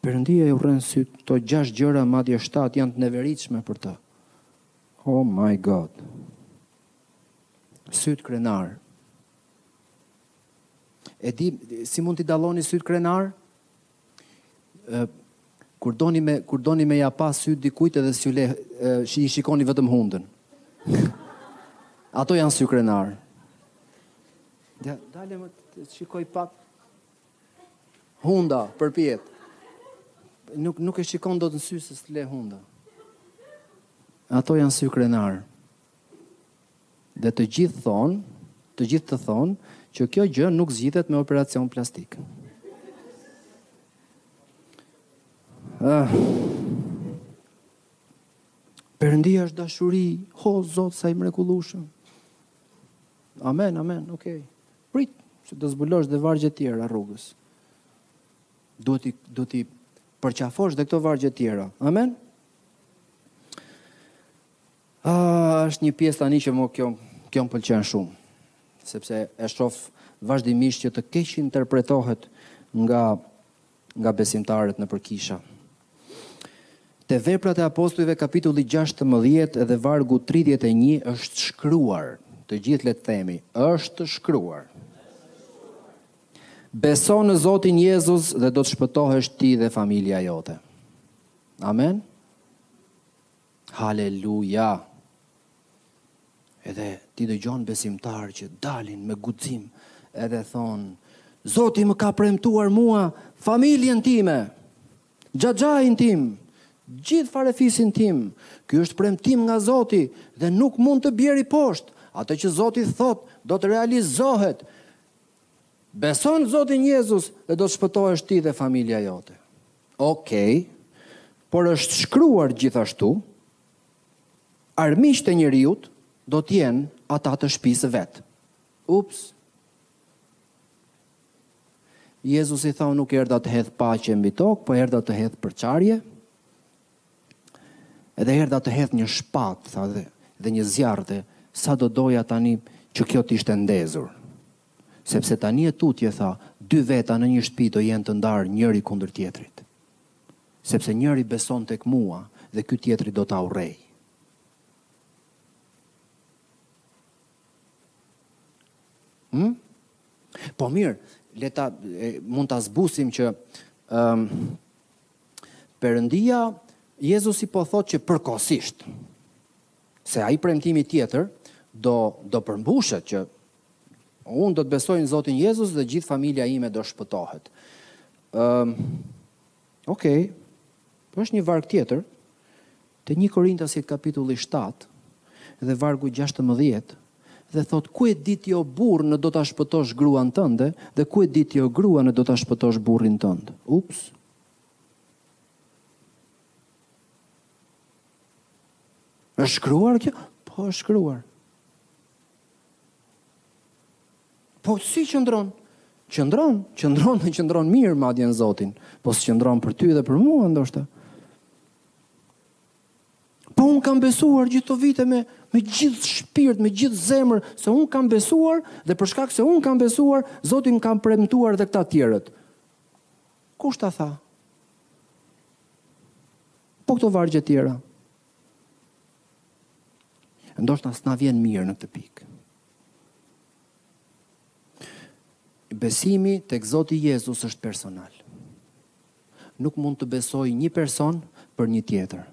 Perëndia e urren sy to gjashtë gjëra madje shtatë janë të neveritshme për të. Oh my god. Sytë krenarë. E di, si mund t'i dalloni sytë krenar? Kur doni me, kur doni me ja pa sytë dikujt edhe s'ju le, i shikoni vetëm hundën. Ato janë sy krenar. Ja, dale më të shikoj pak. Hunda, përpjet. Nuk, nuk e shikon dot në sy se s'le hunda. Ato janë sy krenar. Dhe të gjithë thonë, të gjithë të thonë, që kjo gjë nuk zgjidhet me operacion plastik. Ah. Perëndia është dashuri, ho Zot sa i mrekullueshëm. Amen, amen, okay. Prit, se do zbulosh dhe vargje tjera rrugës. Duhet t'i, do t'i përqafosh dhe këto vargje tjera. Amen? Aah është një pjesë tani që më kjo kjo më pëlqen shumë sepse e shof vazhdimisht që të keqinterpretohet nga nga besimtarët nëpër kisha. Te Veprat e Apostujve kapitulli gjashtëmbëdhjetë dhe vargu tridhjetë e një është shkruar, të gjithë le të themi, është shkruar. Beso në Zotin Jezus dhe do të shpëtohesh ti dhe familja jote. Amen. Haleluja! Edhe ti dëgjon besimtarë që dalin me guxim edhe thonë, Zoti më ka premtuar mua familjen time, xhaxhain tim, gjithë farefisin tim, ky është premtim nga Zoti dhe nuk mund të bjeri poshtë, atë që Zoti thotë do të realizohet, beson Zotin Jezus dhe do të shpëtohesh ti dhe familja jote. Okej, por është shkruar gjithashtu, Armiqtë e njeriut do të jenë ata të shtëpisë së vet. Ups. Jezusi tha, nuk erdha të hedh paqe mbi tokë, po erdha të hedh përçarje. Edhe erdha të hedh një shpatë, tha dhe, dhe një zjarr dhe sa do doja tani që kjo të ishte ndezur. Sepse tani e tutje, tha, dy veta në një shtëpi do jenë të ndarë njëri kundër tjetrit. Sepse njëri beson tek mua dhe ky tjetri do ta urrejë. Hm? Po mirë, le ta mund ta zbusim që ëm um, Perëndia Jezusi po thotë që përkohësisht se ai premtimi tjetër do do përmbushet që Unë do të besoj në Zotin Jezus dhe gjithë familja ime do shpëtohet. Um, Okej, okay. Po është një varg tjetër, te një Korintasit kapitulli 7 dhe vargu 16, dhe thotë ku e di ti o burrë në do ta shpëtosh gruan tënde dhe ku e di ti o grua në do ta shpëtosh burrin tënd. Ups. Është shkruar kjo? Po është shkruar. Po si qëndron? Qëndron, qëndron dhe qëndron mirë madje në Zotin. Po s'qëndron për ty dhe për mua ndoshta. Po unë kam besuar gjithë këto vite me me gjithë shpirt, me gjithë zemër se unë kam besuar dhe për shkak se unë kam besuar, Zoti më ka premtuar edhe këta të tjerët. Kush ta tha? Po këto vargje të tjera. Ndoshta s'na vjen mirë në këtë pikë. Besimi tek Zoti Jezus është personal. Nuk mund të besojë një person për një tjetër.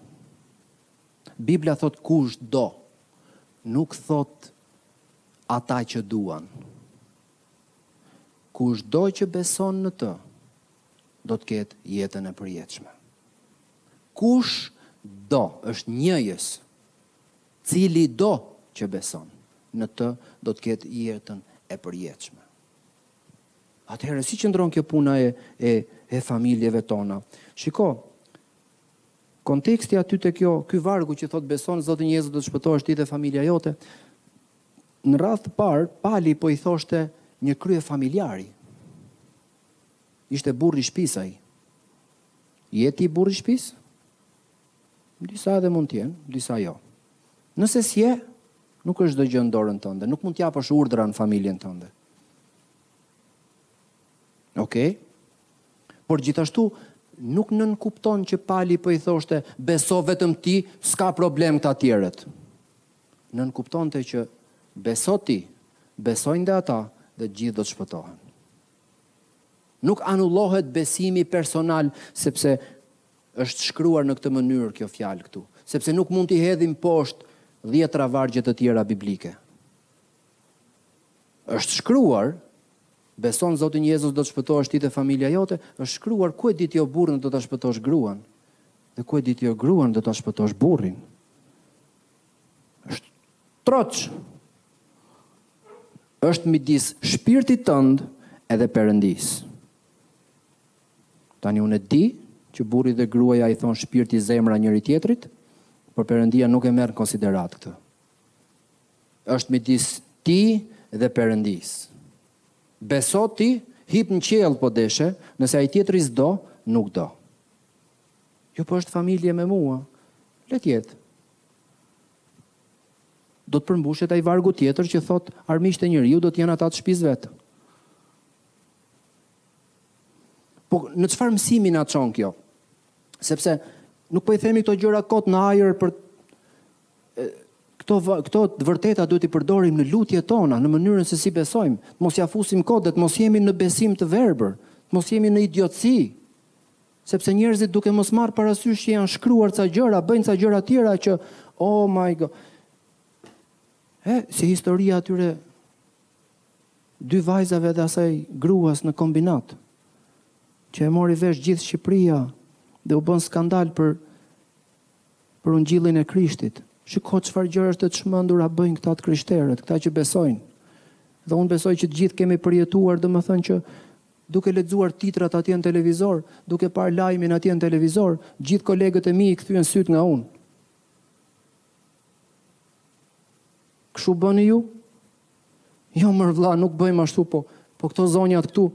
Bibla thotë kushdo, nuk thotë ata që duan. Kushdo që beson në të, do të ketë jetën e përjetshme. Kushdo është njëjës, cilido që beson në të do të ketë jetën e përjetshme. Atëherë si qëndron kjo puna e e, e familjeve tona? Shiko, konteksti aty te kjo, ky vargu që thotë beso në Zotin Jezus do të shpëtohesh ti dhe familja jote. Në radhë të parë, Pali po i thoshte një kryefamiljari. Ishte burrë i shpisë ai. Je ti burrë i shpisë? Disa edhe mund të jenë, disa jo. Nëse s'je, nuk është çdo gjë në dorën tënde, nuk mund të japësh urdhra në familjen tënde. Okej? Por gjithashtu nuk nënkupton që Pali po i thoshte beso vetëm ti, s'ka problem këta tjerët. Nënkuptonte që, Beso ti, besojnë dhe ata, dhe të gjithë do të shpëtohen. Nuk anullohet besimi personal, sepse është shkruar në këtë mënyrë kjo fjalë këtu, sepse nuk mund t'i hedhim poshtë dhjetëra vargje të tjera biblike. Është shkruar, beso në Zotin Jezus do të shpëtohesh ti dhe familja jote, është shkruar ku e di ti o burrë në do ta shpëtosh gruan, dhe ku e di ti o grua në do ta shpëtosh burrin. Troç, është midis shpirtit tënd edhe Perëndisë. Tani unë e di që burri dhe gruaja i thonë shpirti zemra njëri-tjetrit, por Perëndia nuk e merr në konsideratë këtë. Është midis teje dhe Perëndisë. Beso ti, hip në qiell po deshe, nëse ai tjetri s'do, nuk do. Jo po është familje me mua. Le të jetë. Do të përmbushet ai vargu tjetër që thotë armiqtë e njeriu do të jenë ata të shpisë vet. Po në çfarë mësimi na çon kjo? Sepse nuk po i themi këto gjëra kot në ajër por këto këto të vërteta duhet t'i përdorim në lutjet tona, në mënyrën se si besojmë, të mos ia fusim kot dhe të mos jemi në besim të verbër, të mos jemi në idiotësi. Sepse njerëzit duke mos marrë parasysh që janë shkruar ca gjëra, bëjnë ca gjëra tjera që oh my god. E, si historia e atyre dy vajzave dhe asaj gruas në Kombinat, që e mori vesh gjithë Shqipëria dhe u bë skandal për për ungjillin e Krishtit. Shiko çfarë gjëra të çmendura bëjnë këta të krishterët, këta që besojnë. Dhe unë besoj që të gjithë kemi përjetuar, domethënë që duke lexuar titrat atje në televizor, duke parë lajmin atje në televizor, gjithë kolegët e mi i kthejnë sytë nga unë. Kështu bëni ju? Jo mër vlla, nuk bëjmë ashtu po. Po këto zonjat këtu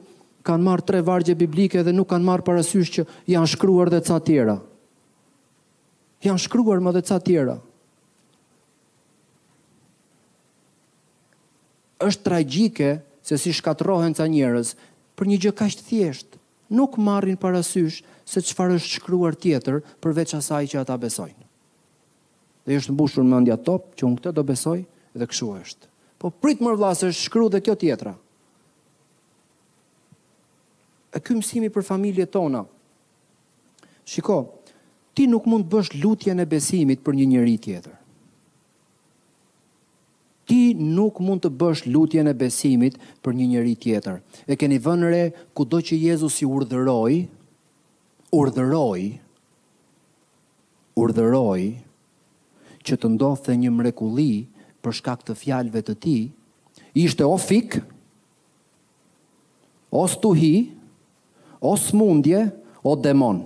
kanë marrë tre vargje biblike dhe nuk kanë marrë parasysh që janë shkruar dhe ca tjera. Janë shkruar më dhe ca tjera. Është tragjike se si shkatërrohen ca njerëz për një gjë kaq të thjeshtë. Nuk marrin parasysh se çfarë është shkruar tjetër përveç asaj që ata besojnë. Dhe i është mbushur mendja top që unë këtë do besoj dhe kështu është. Po prit mor vlla se është shkru dhe kjo tjetra. E ky mësimi për familjet tona. Shiko, ti nuk mund të bësh lutjen e besimit për një njeri tjetër. Ti nuk mund të bësh lutjen e besimit për një njeri tjetër. E keni vënë re kudo që Jezusi urdhëroi, urdhëroi, urdhëroi që të ndodhte një mrekulli për shkak të fjalëve të tij, ishte o fik, o stuhi, o smundje, o demon,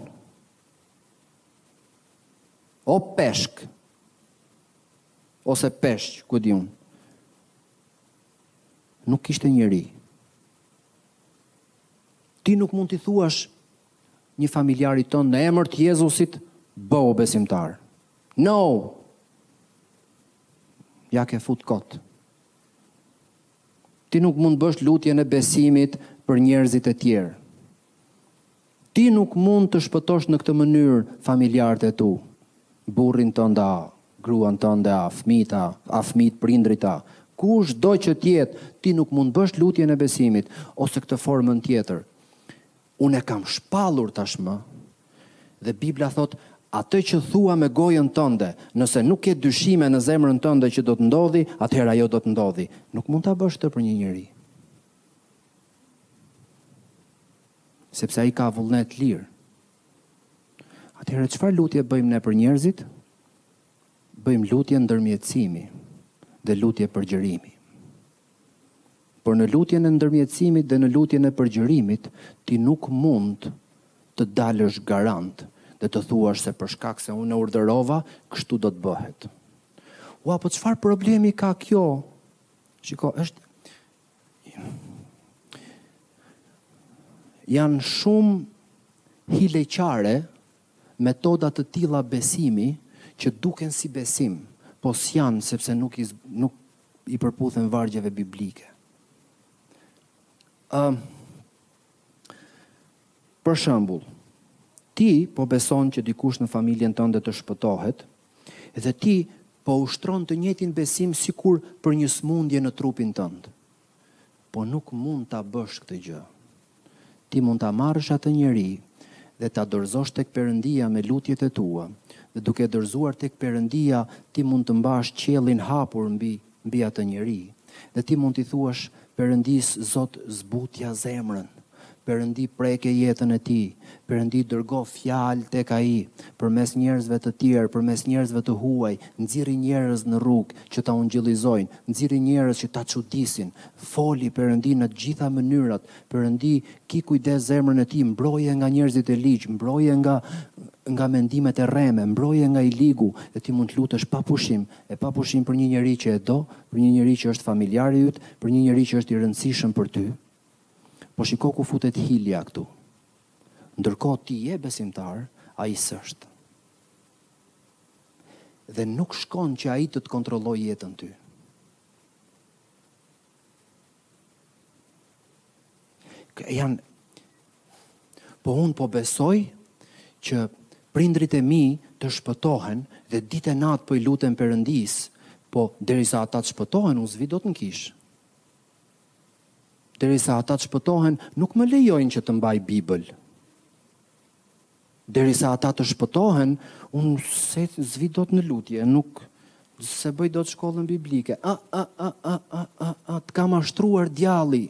o peshk. ose peshq, ku e di unë. Nuk kishte njeri. Ti nuk mund t'i thuash një familjari tënd në emër të Jezusit, bëhu besimtar. No! Ja ke fut kot. Ti nuk mund bësh lutjen e besimit për njerëzit e tjerë. Ti nuk mund të shpëtosh në këtë mënyrë familjarët e tu, burrin tënd a gruan tënde a fëmijët a fëmijët prindërit a kush do që të jetë ti nuk mund bësh lutjen e besimit ose këtë formën tjetër unë e kam shpallur tashmë dhe Bibla thotë atë që thua me gojën tënde nëse nuk ke dyshime në zemrën tënde që do të ndodhi atëherë ajo do të ndodhi nuk mund ta bësh këtë për një njeri Sepse ai ka vullnet të lirë. Atëherë çfarë lutje bëjmë ne për njerëzit? Bëjmë lutje ndërmjetësimi dhe lutje përgjërimi. Por në lutjen e ndërmjetësimit dhe në lutjen e përgjërimit, ti nuk mund të dalësh garant dhe të thuash se për shkak se unë e urdhërova, kështu do të bëhet. Ua, po çfarë problemi ka kjo? Shiko, është Janë shumë hileqare metoda të tilla besimi që duken si besim, po s'janë sepse nuk i nuk i përputhen vargjeve biblike. Ë uh, Për shembull, ti po beson që dikush në familjen tënde të shpëtohet, Dhe ti po ushtron të njëjtin besim sikur për një sëmundje në trupin tënd. Po nuk mund ta bësh këtë gjë. Ti mund ta marrësh atë njeri dhe ta dorëzosh tek Perëndia me lutjet e tua, dhe duke dorëzuar tek Perëndia ti mund të mbash qiellin hapur mbi mbi atë njeri dhe ti mund t'i thuash perëndisë zot zbutja zemrën perëndi preke jetën e tij perëndi dërgo fjalë tek ai përmes njerëzve të tjerë përmes njerëzve të huaj nxirri njerëz në rrugë që ta ungjillizojnë nxirri njerëz që ta çudisin foli perëndi në të gjitha mënyrat perëndi ki kujdes zemrën e tij mbroje nga njerëzit e ligj mbroje nga nga mendimet e rreme mbroje nga i ligu dhe ti mund të lutesh pa pushim E pa pushim për një njeri që e do, për një njeri që është familjari yt, për një njeri që është i rëndësishëm për ty. Po shiko ku futet hilja këtu. Ndërkohë ti je besimtar, ai s'është. Dhe nuk shkon që ai të të kontrollojë jetën ty. Ja po unë po besoj që prindrit e mi të shpëtohen dhe ditë e natë po i lutem Perëndisë, po derisa ata të shpëtohen unë s'vi dot në kishë. Derisa ata të shpëtohen nuk më lejojnë që të mbaj Bibël. Derisa ata të shpëtohen, unë s'e s'vi dot në lutje, nuk s'e bëj dot shkollën biblike. A, a, a, a, a, a, a, të ka mashtruar djalli.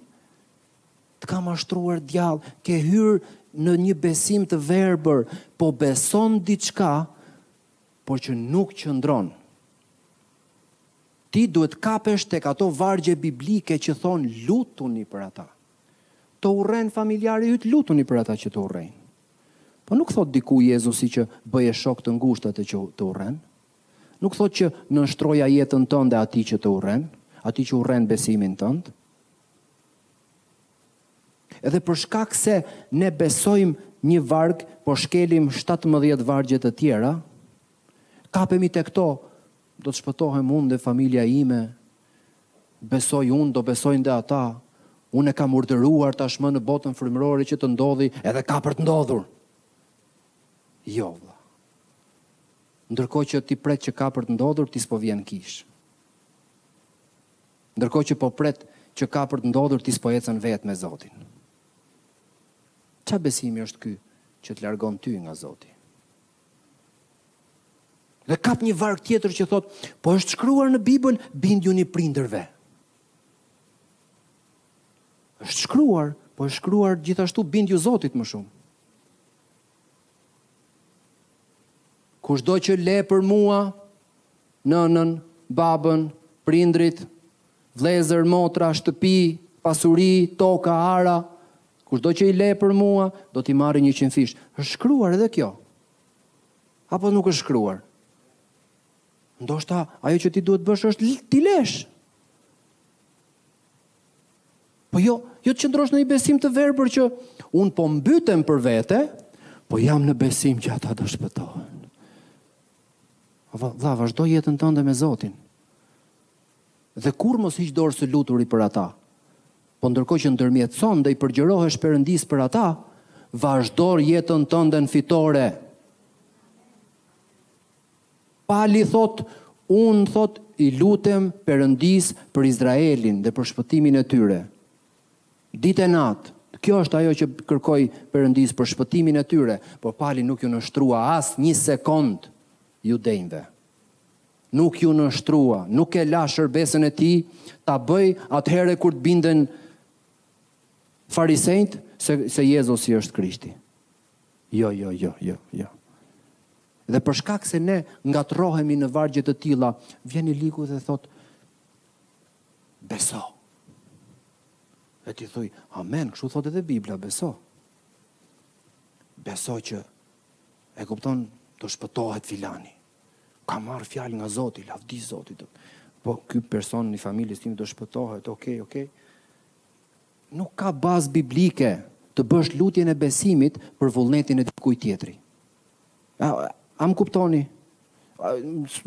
Të ka mashtruar djall, ke hyrë në një besim të verbër, po beson diçka, por që nuk qëndron. Ti duhet kapesh tek ato vargje biblike që thonë lutuni për ata. Të urren familjari yt, lutuni për ata që të urrejnë. Po nuk thotë diku Jezusi që bëje shok të ngushtë atë që të urren? Nuk thotë që nënshtroja jetën tënde atij që të urren, atij që urren besimin tënd? Edhe për shkak se ne besojmë një varg, po shkelim 17 vargje të tjera, kapemi tek to, do të shpëtohem unë dhe familja ime, Besoj unë, do besojnë dhe ata. Unë e kam urdhëruar tashmë në botën frymërore që të ndodhi edhe ka për të ndodhur. Jo, vlla. Ndërkohë që ti pret që ka për të ndodhur, ti s'po vjen kish. Ndërkohë që po pret që ka për të ndodhur, ti s'po ecën vetë me Zotin. Ça besimi është ky që të largon ty nga Zoti? Dhe kap një varg tjetër që thot, po është shkruar në Bibël, bindjuni prindërve. është shkruar, po është shkruar gjithashtu bindju Zotit më shumë. Kushdo që le për mua, nënën, babën, prindrit, Vllezër, motra, shtëpi, pasuri, toka, ara, kushdo që i le për mua, do t'i marrë njëqindfish. Është shkruar edhe kjo. Apo nuk është shkruar? Ndoshta ajo që ti duhet t'bësh është t'i lësh. Po jo, jo të qëndrosh në një besim të verbër që un po mbytem për vete, po jam në besim që ata do shpëtohen. Vlla, vazhdo jetën tënde me Zotin. Dhe kurrë mos hiq dorë së luturi për ata. Po ndërkohë që ndërmjetëson dhe i përgjërohesh Perëndisë për ata, vazhdo jetën tënde në fitore. Pali thotë, unë thotë i lutem Perëndisë për Izraelin dhe për shpëtimin e tyre. Ditë e natë, Kjo është ajo që kërkoj Perëndisë për shpëtimin e tyre, por Pali nuk iu nënshtrua asnjë sekond judenjve. Nuk iu nënshtrua, nuk e la shërbesën e tij ta bëjë atëherë kur të binden farisejt se se Jezusi është Krishti. Jo, jo, jo, jo, jo. Dhe për shkak se ne ngatrohemi në vargje të tilla, vjen i ligu dhe thot beso. E ti thua, amen, kështu thot edhe Bibla, beso. Beso që e kupton do shpëtohet filani. Kam marrë fjalë nga Zoti, lavdi Zotit. Po ky person i familjes tim do shpëtohet. Okej, okay, okej. Okay. Nuk ka bazë biblike të bësh lutjen e besimit për vullnetin e dikujt tjetër. A, a më kuptoni? A,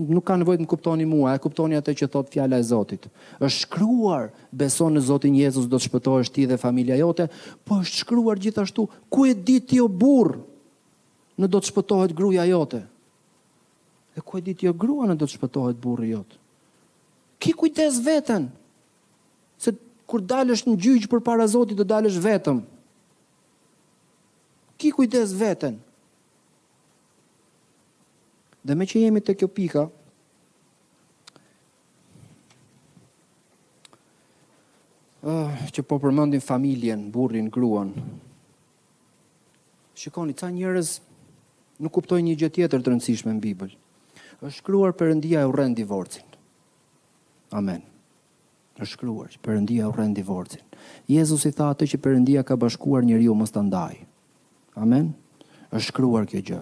nuk ka nevojë të më kuptoni mua, e kuptoni atë që thot fjala e Zotit. Është shkruar, beso në Zotin Jezus do të shpëtohesh ti dhe familja jote, po është shkruar gjithashtu, ku e di ti o burrë? Në do të shpëtohet gruaja jote. E ku e di ti o grua në do të shpëtohet burri jot. Ki kujdes veten, se kur dalësh në gjyq përpara Zotit do dalësh vetëm. Ki kujdes veten. Dhe meqë jemi te kjo pika, uh, që po përmendim familjen, burrin, gruan, Shikoni, ca njerëz nuk kuptojnë një gjë tjetër të rëndësishme në Bibël. Është shkruar Perëndia e urren divorcin. Amen. Është shkruar që Perëndia e urren divorcin. Jezusi tha atë që Perëndia ka bashkuar njeriu mos ta ndajë. Amen. Është shkruar kjo gjë.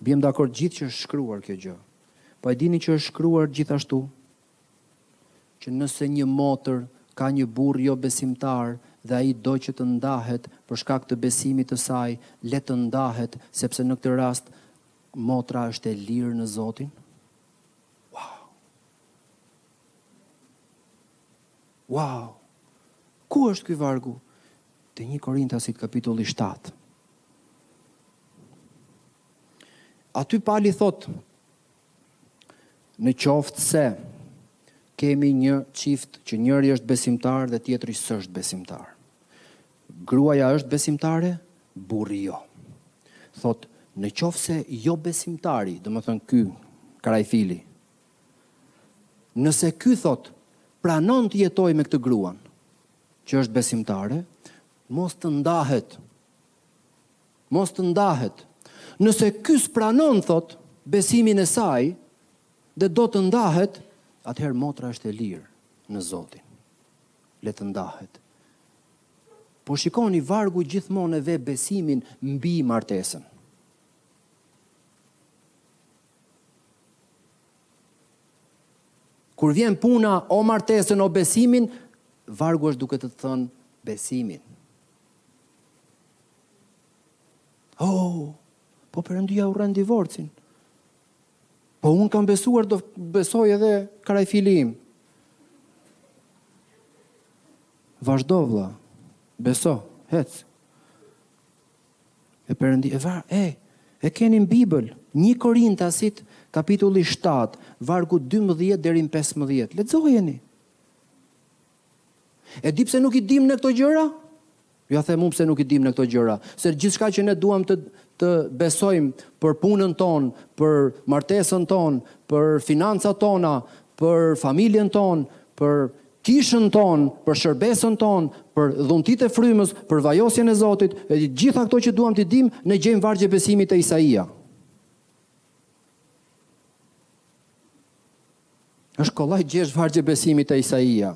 Biem dakord gjithë që është shkruar kjo gjë. Po e dini që është shkruar gjithashtu që nëse një motër ka një burrë jobesimtar dhe ai do që të ndahet për shkak të besimit të saj, le të ndahet, sepse në këtë rast motra është e lirë në Zotin? Uau! Uau! Ku është ky vargu? Te 1 Korintasit kapitulli 7. Aty Pali thotë, Në qoftë se kemi një çift që njëri është besimtar dhe tjetri s'është besimtar. Gruaja është besimtare, burri jo. Thotë, në qoftë se jobesimtari, domethënë ky, karafili, nëse ky thotë, pranon të jetojë me këtë gruan, që është besimtare, mos të ndahet, Mos të ndahet. Nëse ky s'pranon, thotë, besimin e saj dhe do të ndahet, atëherë motra është e lirë në Zotin. Le të ndahet. Po shikoni vargu gjithmonë e vë besimin mbi martesën. Kur vjen puna o martesën o besimin, vargu është duke të thënë besimin. Oh, po Perëndia urren divorcin. Po unë kam besuar, do besoj edhe karafili im. Vazhdo, vla. Beso, ec. E Perëndi, e var, e, e keni në Bibël, një Korintasit, kapitulli 7, vargu 12 deri në 15. Lexojeni. E di pse nuk i dimë ne këto gjëra? Ja them unë pse nuk i dimë ne këto gjëra, se gjithçka që ne duam të besojmë për punën tonë, për martesën tonë, për financat tona, për familjen tonë, për kishën tonë, për shërbesën tonë, për dhuntitë e frymës, për vajosjen e Zotit, e gjitha këto që duam të dimë, ne gjejmë vargje besimi te Isaia. Është kollaj gjesh vargje besimi te Isaia.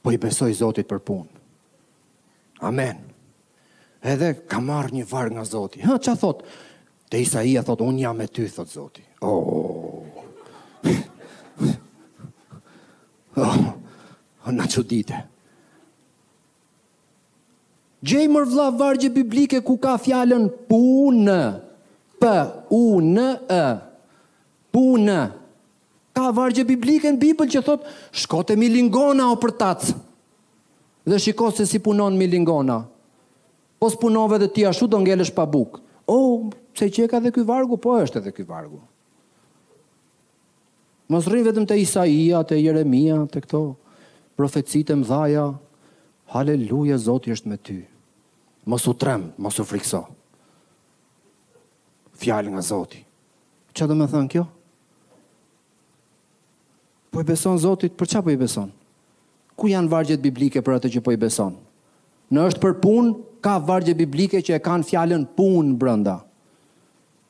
Po i besoj Zotit për punë. Amen. Edhe kam marrë një varg nga Zoti. Ha, ça thot? Te Isaia thot, unë jam me ty, thot Zoti. Oh. oh. Na çudite. Gjej mor vlla vargje biblike ku ka fjalën punë. P U N E. Punë. Ka vargje biblike në Bibël që thot shko te milingona o përtac. Dhe shiko se si punon milingona. Po s'punove dhe ti ashtu do ngelësh pa bukë. O, oh, po se qeka dhe ky vargu, po është edhe ky vargu. Mos rri vetëm te Isaia, te Jeremia, te këto profecitë e mëdhaja. Haleluja, Zoti është me ty. Mos u tremb, mos u frikso. Fjalë nga Zoti. Ça domethënë kjo? Po i beson Zotit, për ça po i beson? Ku janë vargjet biblike për atë që po i beson? Në është për punë, ka vargje biblike që e kanë fjalën punë brenda.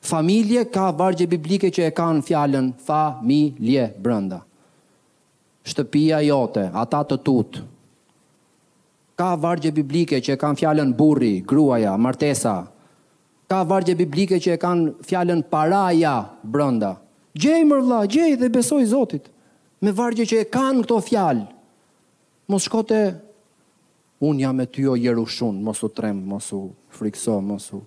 Familje ka vargje biblike që e kanë fjalën familje brenda. Shtëpia jote, ata të tut. Ka vargje biblike që e kanë fjalën burri, gruaja, martesa. Ka vargje biblike që e kanë fjalën paraja brenda. Gjej mor vlla, gjej dhe besoji Zotit. Me vargje që e kanë këto fjalë. Mos shko te un jam me ty o Jeshurun, mos u tremb, mos u frikso, mos u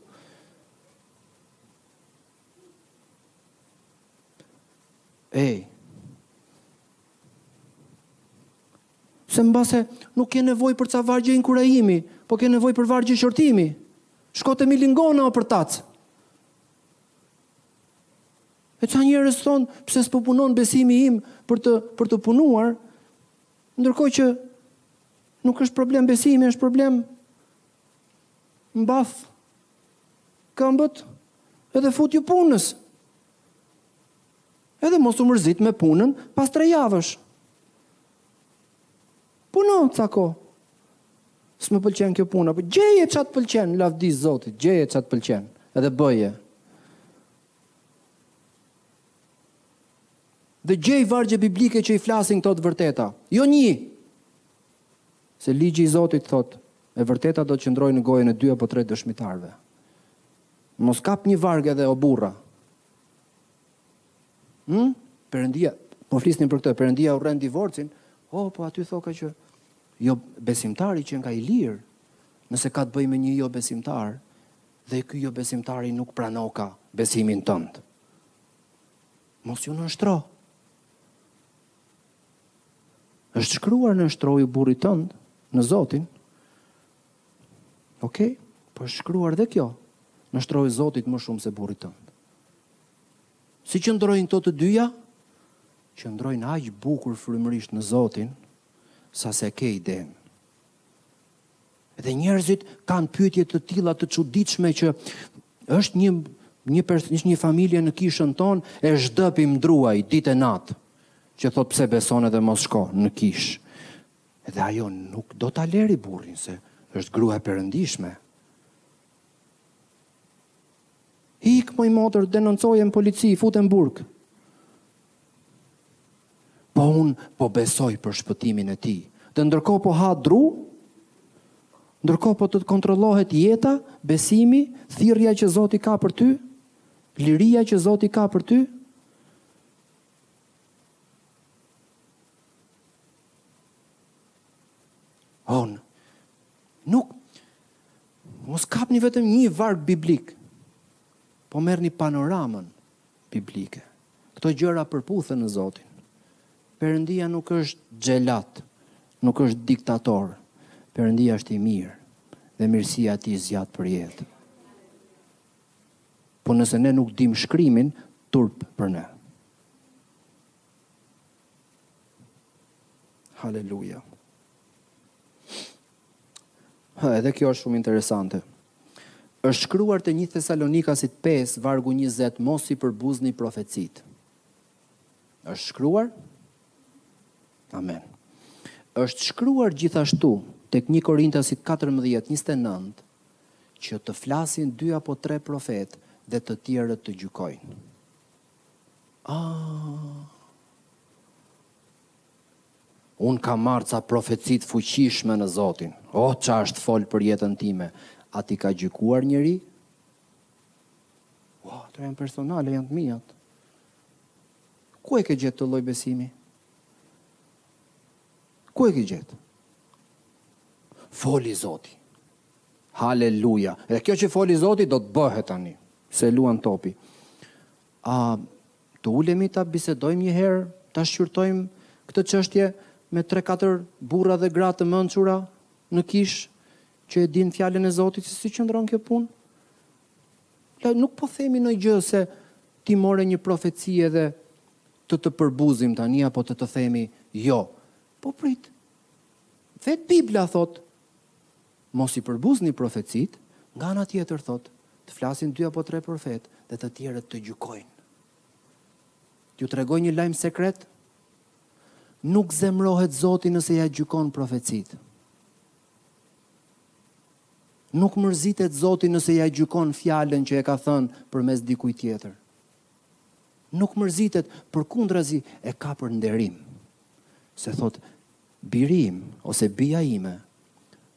Ej, se mbase nuk ke nevoj për ca vargje inkurajimi, po ke nevoj për vargje qërtimi. Shko te milingona o përtac. E ca njerëz thonë, pse s'po punon besimi im për të punuar, ndërkohë që nuk është problem besimi, është problem Mbath këmbët edhe futju punës. Edhe mos u mërzit me punën pas tre javësh. Puno, ça ka. S'më pëlqen kjo puna, po gjeje ça të pëlqen, lavdi zotit, gjeje ça të pëlqen, edhe bëje. Dhe gjej vargje biblike që i flasin këto të vërteta. Jo një, Se ligji i Zotit thotë, E vërteta do të qëndrojë në gojën e dy apo tre dëshmitarëve. Mos kap një varg edhe o burra. Hm? Perëndia, po flisnin për këtë, Perëndia urren divorcin. Oh, po aty thoka që jo besimtari qenka i lirë, nëse ka të bëjë me një jo besimtar, dhe ky jo besimtari nuk pranoka besimin tënd. Mos iu nënshtro. Është shkruar nënshtroju burrit tënd, në Zotin. Ok? Po është shkruar dhe kjo. Nënshtroju Zotit më shumë se burrit tënd. Si qëndrojnë këto të dyja? Qëndrojnë aq bukur frymërisht në Zotin, sa s'e ke idenë. Dhe njerëzit kanë pyetje të tilla të çuditshme që është një një është një familje në kishën tonë e zhdëp në dru ai ditë e natë që thotë pse beson edhe mos shko në kishë. Dhe ajo nuk do ta lërë burrin se është grua e perëndishme. Ik moj motër, denoncoje në polici, fute në burg. Po unë po besoj për shpëtimin e tij. Dhe ndërkohë po ha dru, ndërkohë po të të kontrollohet jeta, besimi, thirja që Zoti ka për ty, liria që Zoti ka për ty. Onë, Nuk, mos kapni vetëm një varg biblik, po merrni panoramën biblike. Këto gjëra përputhen në Zotin. Perëndia nuk është xhelat, nuk është diktator. Perëndia është i mirë dhe mirësia e tij zgjat përjetë. Po nëse ne nuk dim shkrimin, turp për ne. Haleluja. Hë, edhe kjo është shumë interesante. Është shkruar te një Thesalonikasit 5, vargu 20, mos i përbuzni profecitë. është shkruar? Amen. është shkruar gjithashtu te një Korintasit 14, 29, që të flasin dy apo tre profetë dhe të tjerët të gjykojnë. Ah, Unë kam marrë ca profeci të fuqishme në Zotin. Oh, ça është folë për jetën time! A t'i ka gjykuar njeri? Oh, ato janë personale, janë të mijat. Ku e ke gjetë këtë lloj besimi? Ku e ke gjetë? Foli Zoti. Haleluja. Dhe kjo që foli Zoti do të bëhet tani. S'e luan topi. A të ulemi ta bisedojmë një herë, ta shqyrtojmë këtë çështje me tre katër burra dhe gra të mençura në kishë që e dinë fjalën e Zotit se si qëndron kjo punë? Nuk po themi ndonjë gjë se ti more një profeci edhe të të përbuzim tani apo të të themi jo. Po prit. Vetë Bibla thotë Mos i përbuzni profecitë, nga ana tjetër, thotë, të flasin dy apo tre profetë dhe të tjerët të gjykojnë. T'ju tregoj një lajm sekret? Nuk zemërohet Zoti nëse ia gjykon profecitë. Nuk mërzitet Zoti nëse ia gjykon fjalën që e ka thënë përmes dikujt tjetër. Nuk mërzitet, përkundrazi e ka për nderim. Se thotë, Biri im ose bija ime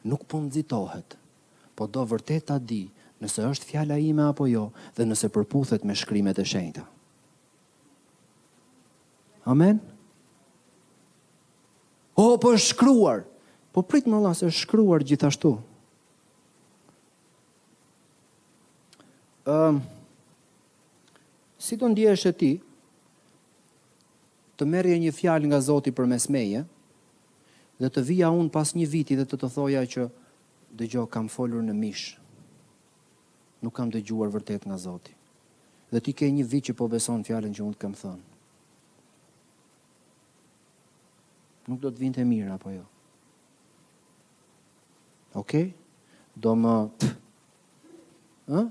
nuk po nxitohet, po do vërtet ta dijë nëse është fjala ime apo jo dhe nëse përputhet me Shkrimet e Shenjta. Amen? O, po është shkruar! Po prit more vlla, se është shkruar gjithashtu. Um, si do ndiheshe ti, Të merrje një fjalë nga Zoti përmes meje dhe të vija unë pas një viti dhe të të thoja që, Dëgjo, kam folur në mish. Nuk kam dëgjuar vërtet nga Zoti. Dhe ti ke një vit që po beson fjalën që unë të kam thënë. Nuk do të vinte mirë apo jo? Okej? Do më Ë?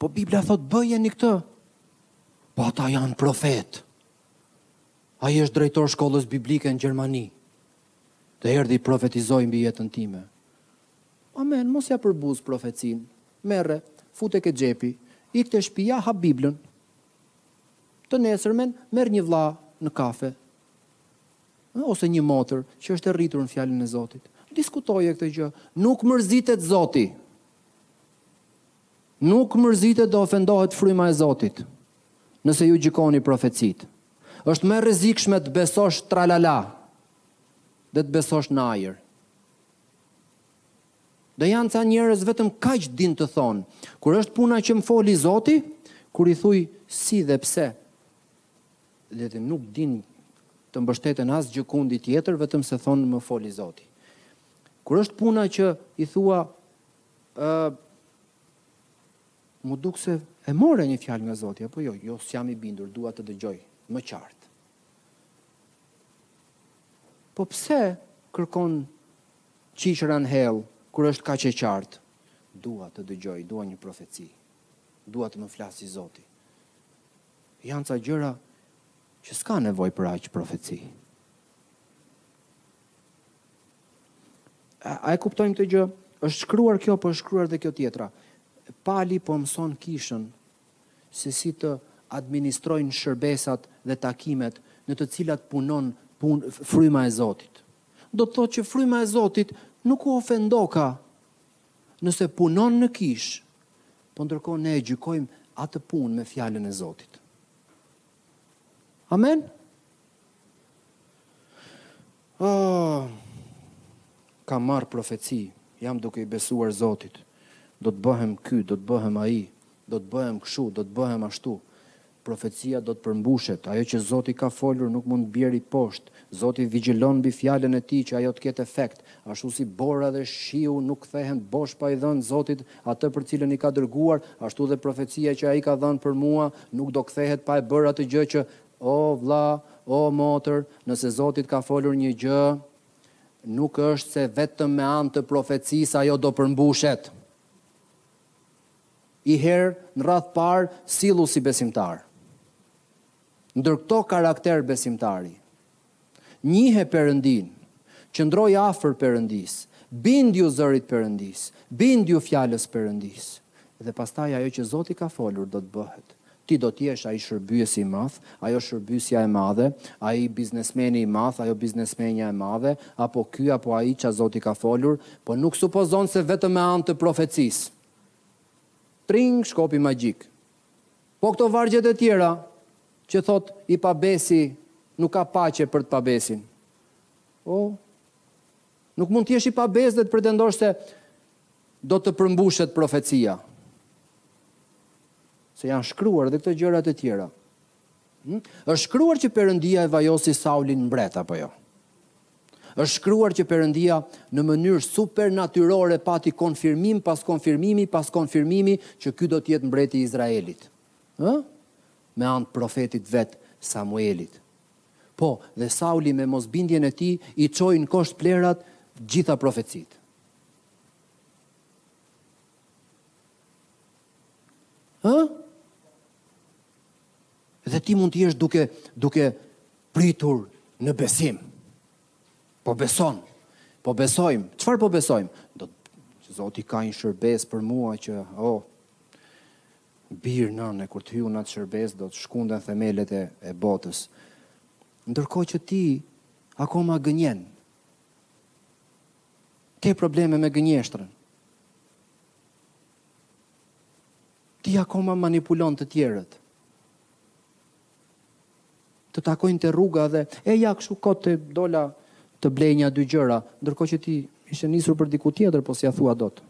Po Bibla thotë bëjeni këtë. Po ata janë profetë. Ai është drejtor i shkollës biblike në Gjermani. Dhe erdhi profetizoi mbi jetën time. Amen, mos ia përbuz profecinë. Merre, fute ke xhepi, ik te shtëpia hap Biblën. Të nesërmen merr një vlla në kafe. Ose një motër që është e rritur në fjalën e Zotit. Diskutoje këtë gjë, nuk mërzitet Zoti. Nuk mërzitet dhe ofendohet fryma e Zotit, nëse ju gjykoni profecitë. Është më e rrezikshme të besosh tralala dhe të besosh në ajër. Dhe janë ca njerëz vetëm kaq dinë të thonë, kur është puna që më foli Zoti, kur i thuj si dhe pse, dhe nuk dinë të mbështeten asgjëkundi tjetër, vetëm se thonë më foli Zoti. Kur është puna që i thua ë uh, m'u duk se e mora një fjalë nga Zoti apo jo, jo s'jam i bindur, dua të dëgjoj më qartë. Po pse kërkon qiqra në hell kur është kaq e qartë? Dua të dëgjoj, dua një profeci. Dua të më flasë Zoti. Janë ca gjëra që s'ka nevojë për aq profeci. A e kuptojmë këtë gjë? Është shkruar kjo, po është shkruar dhe kjo tjetra. Pali po mëson kishën se si të administrojnë shërbesat dhe takimet në të cilat punon fryma e Zotit. Do të thotë që fryma e Zotit nuk u ofendoka nëse punon në kishë, po ndërkohë ne e gjykojmë atë punë me fjalën e Zotit. Amen? Oh, kam marrë profeci, jam duke i besuar Zotit, do të bëhem ky, do të bëhem ai, do të bëhem kështu, do të bëhem ashtu, profecia do të përmbushet, ajo që Zoti ka folur nuk mund të bjerë poshtë, Zoti vigjilon mbi fjalën e tij që ajo të ketë efekt, ashtu si bora dhe shiu nuk kthehen bosh pa i dhënë Zotit Atë për të cilën i ka dërguar, ashtu dhe profecia që Ai ka dhënë për mua, nuk do kthehet pa e bërë atë gjë që, o vëlla, o motër, nëse Zoti të ka folur një gjë, nuk është se vetëm me anë të profecisë ajo do përmbushet. Njëherë në radhë të parë sillu si besimtar. Ndërto karakter besimtari, Njihe Perëndinë, qëndroji afër Perëndisë, bindju zërit të Perëndisë, bindju fjalës së Perëndisë. Dhe pastaj ajo që Zoti ka folur do të bëhet. Ti do të jesh ai shërbyesi i madh, ajo shërbyesja e madhe, ai biznesmeni i madh, ajo biznesmenja e madhe, apo ky apo ai ça Zoti ka folur, po nuk supozon se vetëm me anë të profecisë. Tring, shkopi magjik. Po këto vargjet e tjera që thotë i pabesi nuk ka paqe për të pabesin. O, nuk mund të jesh i pabesë dhe të pretendosh se do të përmbushet profecia. Se janë shkruar dhe këto gjërat e tjera. Hm? Është shkruar që Perëndia e vajosi Saulin mbret apo jo? Është shkruar që Perëndia në mënyrë supernatyrore pati konfirmim pas konfirmimi pas konfirmimi që ky do të jetë mbreti i Izraelit. Ë? Me anë të profetit vetë Samuelit. Po, dhe Sauli me mosbindjen e tij i çoi në kosh të plehrave gjitha profecitë. Ë? Dhe ti mund të jesh duke duke pritur në besim. Po beson. Po besojmë. Çfarë po besojmë? Do Zoti ka një shërbesë për mua që o oh, bir nëne kur të hyj unë në atë shërbesë do të shkunden themelet e, e botës. Ndërkohë që ti akoma gënjen. Ke probleme me gënjeshtrën. Ti akoma manipulon të tjerët. Të takojnë te rruga dhe, e ja kështu kot dola të blej nja dy gjëra, ndërko që ti ishe nisur për diku tjetër, po s'ia thua dot.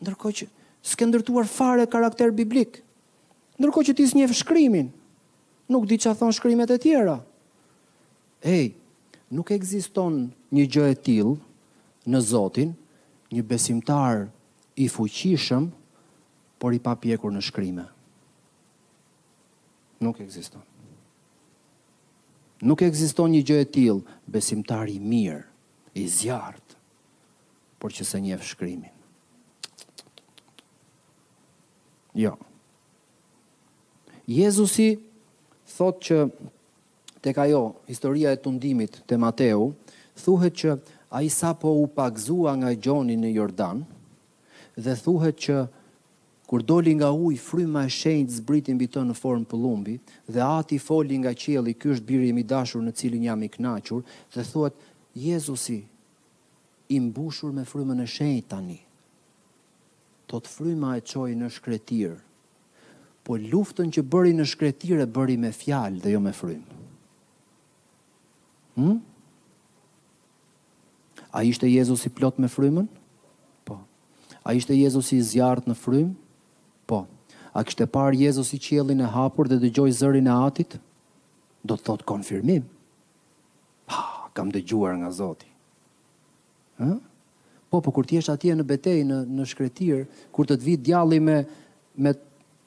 Ndërko që s'ke ndërtuar fare karakter biblik, ndërko që ti s'njef shkrimin, nuk di ça thonë shkrimet e tjera. Ej, nuk ekziston një gjë e tillë në Zotin, një besimtar i fuqishëm, por i papjekur në shkrime. Nuk ekziston. Nuk ekziston një gjë e tillë, besimtar i mirë, i zjarrtë, por që s'e njef shkrimin. Jo. Jezusi thotë që Tek ajo, Historia e tundimit te Mateu, thuhet që ai sapo u pagëzua nga Gjoni në Jordan, dhe thuhet që Kur doli nga uji, fryma e shenjtë zbriti mbi të në formë pëllumbi, dhe Ati foli nga qielli, Ky është Biri im i dashur në cilin jam i kënaqur, dhe thuhet, Jezusi, i mbushur me Frymën e Shenjtë tani, thotë, Fryma e çoi në shkretëtirë. Po luftën që bëri në shkretëtirë e bëri me fjalë dhe jo me frymë. Hm? A ishte Jezusi plot me frymën? Po. A ishte Jezusi i zjarrtë në frymë? Po. A kishte parë Jezusi qiellin e hapur dhe dëgjoi zërin e atit? Do të thotë konfirmim. Ha, kam dëgjuar nga Zoti. Ë? Po, po kur të jesh atje në betejë, në në shkretëtirë, kur të të vijë djalli me me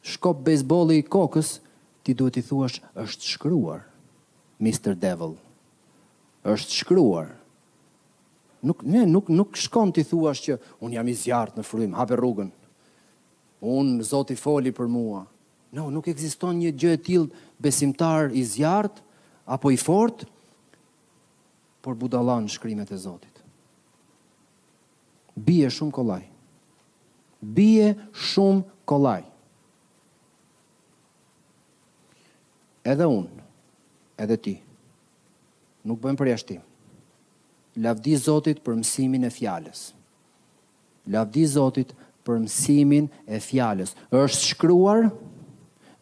shkop bejsbolli kokës, ti duhet t'i thuash është shkruar, Mister Devil. Është shkruar. Nuk ne nuk nuk shkon t'i thuash që unë jam i zjarrtë në frymë, hape rrugën. Unë Zoti foli për mua. No, nuk ekziston një gjë e tillë besimtar i zjarrtë apo i fortë por budalla në shkrimet e Zotit. Bie shumë kollaj. Bie shumë kollaj. Edhe unë, edhe ti, nuk bëjmë përjashtim. Lavdi Zotit për mësimin e fjalës. Lavdi Zotit për mësimin e fjalës. Është shkruar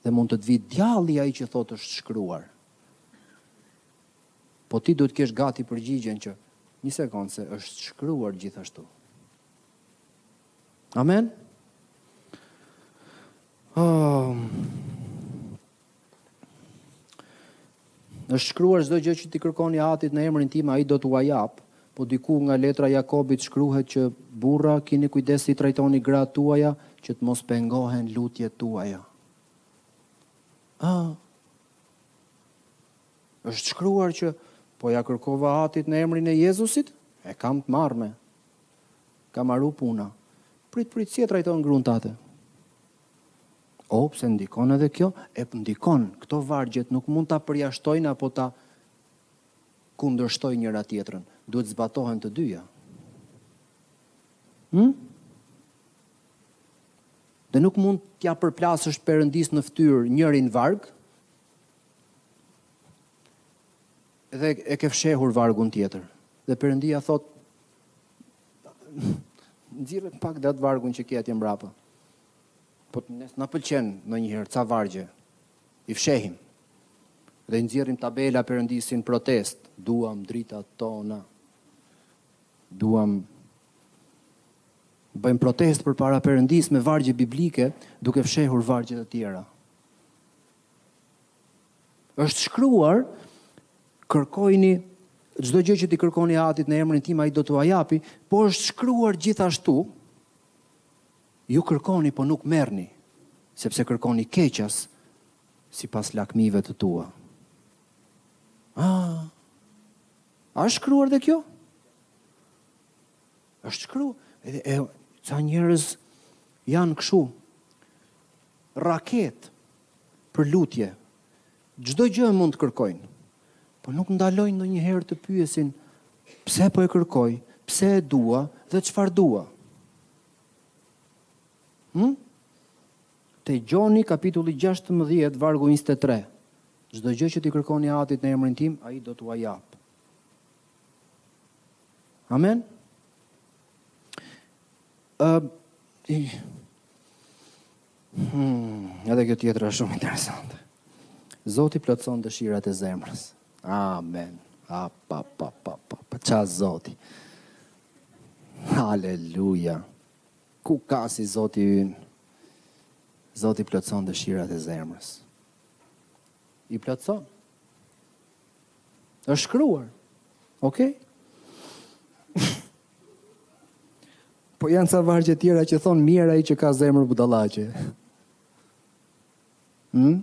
dhe mund të të vijë djalli ai që thotë është shkruar. Po ti duhet të kesh gati përgjigjen që një sekondë se është shkruar gjithashtu. Amen. Oh. Është shkruar çdo gjë që t'i kërkoni Atit në emrin tim, ai do t'ua japë. Po diku nga letra e Jakobit shkruhet që burra kini kujdes si trajtoni gratë tuaja që të mos pengohen lutjet tuaja. Ah. Është shkruar që, Po ja kërkova Atit në emrin e Jezusit, e kam të marrme. Ka maru puna. Prit, prit, si e trajton gruan tate? O, pse ndikon edhe kjo? E ndikon, këto vargjet nuk mund ta përjashtojnë apo ta kundërshtojnë njëra tjetrën. Duhet zbatohen të dyja. Hm? Dhe nuk mund t'ja përplasësh Perëndisë në fytyrë njërin varg, Dhe e ke fshehur vargun tjetër. Dhe Perëndia thotë nxirre pak dhe atë vargun që ke atje mbrapa. Po ne na pëlqen ndonjëherë ca vargje. I fshehim. Dhe nxjerrim tabela Perëndisë në protestë, duam të drejtat tona. Duam bëjmë protestë përpara Perëndisë me vargje biblike, duke fshehur vargje të tjera. Është shkruar, kërkojni çdo gjë që t'i kërkoni Atit në emrin tim, ai do t'ua japi, po është shkruar gjithashtu, ju kërkoni po nuk merrni, sepse kërkoni keqas sipas lakmive të tua. Ah. A është shkruar dhe kjo? Është shkru, e, e ca njerëz janë kështu, raketë për lutje, çdo gjë mund të kërkojnë, po nuk ndalojnë ndonjëherë të pyesin pse po e kërkoj, pse e dua dhe çfarë dua. Hmm? Te Gjoni kapitulli 16 vargu 23. Çdo gjë që t'i kërkoni Atit në emrin tim, ai do t'ua japë. Amen. Ë uh, Hmm, edhe kjo tjetër është shumë interesante. Zoti plotëson dëshirat e zemrës. Amen. A pa pa pa pa pa ça Zoti. Haleluja. Ku ka si Zoti ynë? Zoti plotëson dëshirat e zemrës. I plotëson. Është shkruar. Okej? Okay? po janë ca vargje tjera që thonë mjerë ai që ka zemër budallaqe. Hm?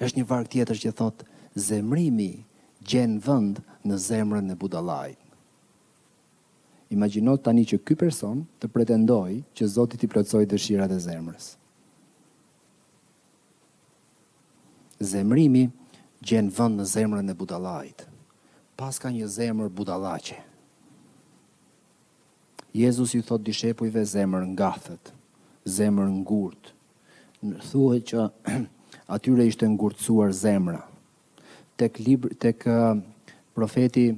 Është një varg tjetër që thotë zemrimi gjen vend në zemrën e budallait. Imagjino tani që ky person të pretendojë që Zoti t'i plotësojë dëshirat e zemrës. Zemërimi gjen vend në zemrën e budallait. Paska një zemër budallaqe. Jezus i thotë dishepujve zemërngathët, zemërngurtë. Thuhet që atyre u ishte ngurtësuar zemra. Tek libri tek profeti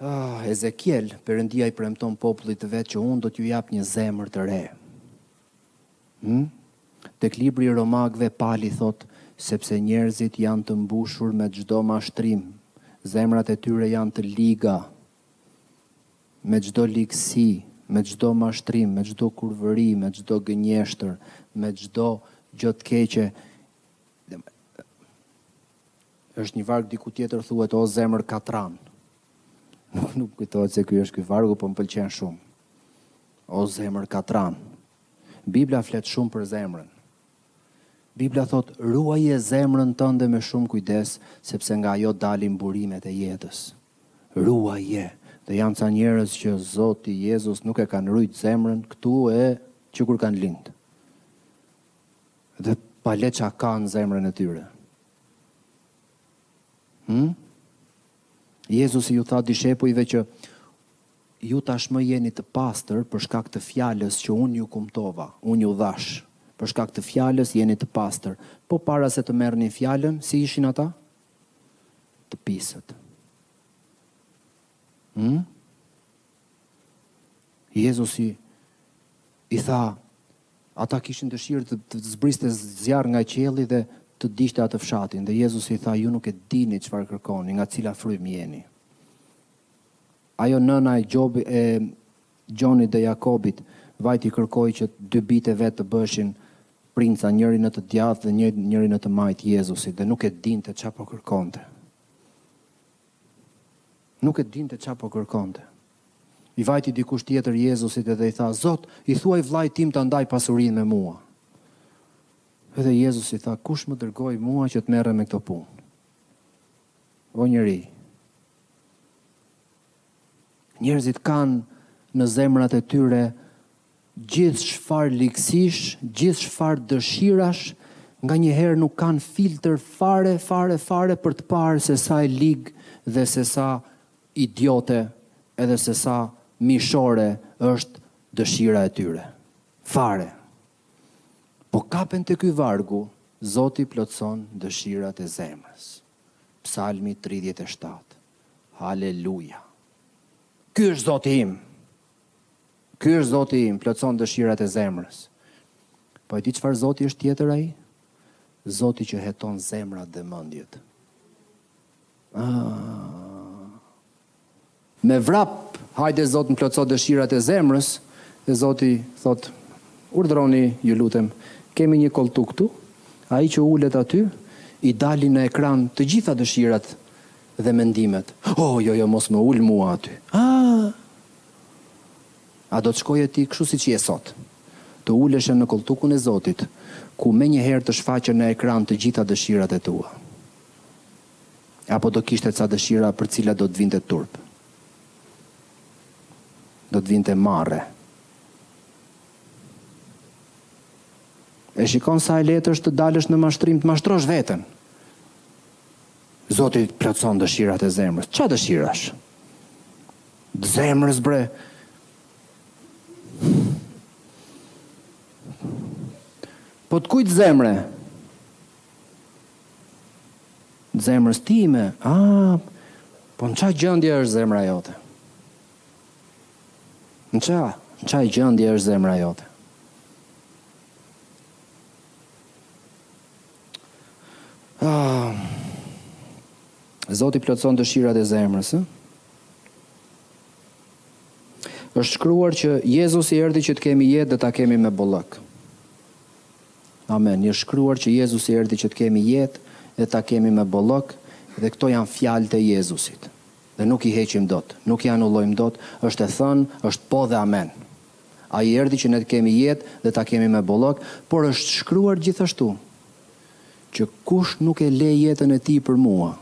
Ah, Ezekiel, Perëndia i premton popullit të vet që unë do t'ju jap një zemër të re. Hm? Tek libri i Romakëve Pali thotë sepse njerëzit janë të mbushur me çdo mashtrim, zemrat e tyre janë të liga me çdo ligësi, me çdo mashtrim, me çdo kurvëri, me çdo gënjeshtër, me çdo gjë të keqe, është një varg diku tjetër thuhet o zemër katran. Nuk më kujtohet se ku është ky vargu, po më pëlqen shumë. O zemër katran. Bibla flet shumë për zemrën. Bibla thotë, ruaje zemrën tënde me shumë kujdes, sepse nga ajo dalin burimet e jetës. Ruaje! Dhe janë ca njerëz që Zoti Jezus nuk e kanë rujt zemrën këtu e që kur kanë lind. Dhe pa le ça ka në zemrën e tyre. Hm? Jezusi iu tha dishepujve që, Ju tashmë jeni të pastër për shkak të fjalës që unë ju kumtova, unë ju dhashë. Për shkak të fjalës jeni të pastër. Po para se të merrnin fjalën, si ishin ata? Të pisët. Hmm? Jezusi I tha, Ata kishin dëshirë të të zbriste zjarr nga qielli dhe të digjte atë fshatin, dhe Jezusi i tha, Ju nuk e dini çfarë kërkoni, nga cila frymë jeni. Ajo nëna e Gjobi, e Gjonit dhe Jakobit, vajti i kërkoi që dy bijtë e vet të bëheshin princa, njëri në të djathtë dhe një, njëri në të majtë, Jezusit, dhe nuk e dinte ça po kërkonte. Nuk e dinte ça po kërkonte. I vajti dikush tjetër Jezusit edhe i tha, Zot, i thuaj vëllait tim ta ndajë pasurinë me mua. Edhe Jezus i tha, Kush më dërgoi mua që të merrem me këto punë? O njeri, njerëzit kanë në zemrat e tyre Gjithçfarë ligësish, gjithçfarë dëshirash, nganjëherë nuk kanë filtër fare, fare, fare për të parë se sa e ligë dhe se sa idiote edhe se sa mishore është dëshira e tyre. Fare. Po kapen te ky vargu, Zoti plotëson dëshirat e zemrës. Psalmi tridhjetë e shtatë. Haleluja. Ky është Zoti im. Ky është Zoti im, plotëson dëshirat e zemrës. Po e di çfarë Zoti është tjetër ai? Zoti që heton zemrat dhe mendjet. Ah. Me vrap, hajde Zot më plotëso dëshirat e zemrës, e Zoti thotë, urdhroni, ju lutem, kemi një kolltuk këtu, ai që ulet aty, i dalin në ekran të gjitha dëshirat dhe mendimet. Oh, jo, jo, mos më ul mua aty. Ah, A do të shkoje ti kështu siç je sot? Të uleshe në kolltukun e Zotit, ku menjëherë të shfaqen në ekran të gjitha dëshirat e tua? Apo do kishte ca dëshira për të cilat do të vinte turp? Do të vinte marre? E shikon sa e lehtë është të dalësh në mashtrim, të mashtrosh veten. Zoti plotëson dëshirat e zemrës. Ça dëshirash? Të zemrës bre. Po të kujt zemre? Të zemrës time? A, po në ça gjendje është zemra jote? Në ça, në ça gjendje është zemra jote? Zoti plotëson dëshirat e zemrës, ë? Është shkruar që Jezusi erdhi që të kemi jetë dhe ta kemi me bollëk. Amen. Është shkruar që Jezusi erdhi që të kemi jetë dhe ta kemi me bollëk dhe këto janë fjalët e Jezusit. Dhe nuk i heqim dot, nuk i anullojmë dot, është e thënë, është po dhe amen. Ai erdhi që ne të kemi jetë dhe ta kemi me bollëk, por është shkruar gjithashtu që kush nuk e le jetën e tij për mua,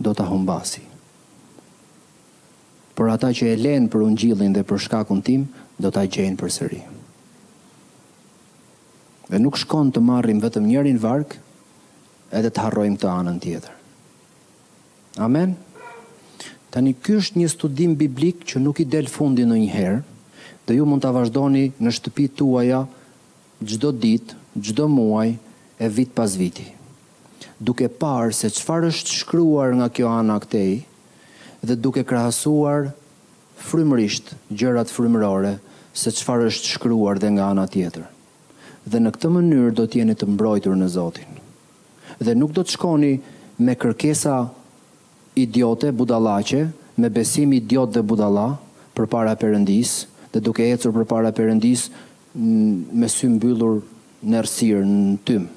do ta humbasi. Por ata që e lenë për Ungjillin dhe për shkakun tim, do ta gjejnë përsëri. Dhe nuk shkon të marrim vetëm njërin varg edhe të harrojmë këtë anën tjetër. Amen? Tani, ky është një studim biblik që nuk i del fundi ndonjëherë, dhe ju mund ta vazhdoni në shtëpitë tuaja çdo ditë, çdo muaj e vit pas viti, duke parë se çfarë është shkruar nga kjo ana këtej dhe duke krahasuar frymërisht gjërat frymërore se çfarë është shkruar dhe nga ana tjetër. Dhe në këtë mënyrë do të jeni të mbrojtur në Zotin. dhe nuk do të shkoni me kërkesa idiote budallaqe me besim idiot dhe budalla përpara perëndisë dhe duke ecur përpara perëndisë me sy mbyllur në errësirë në tym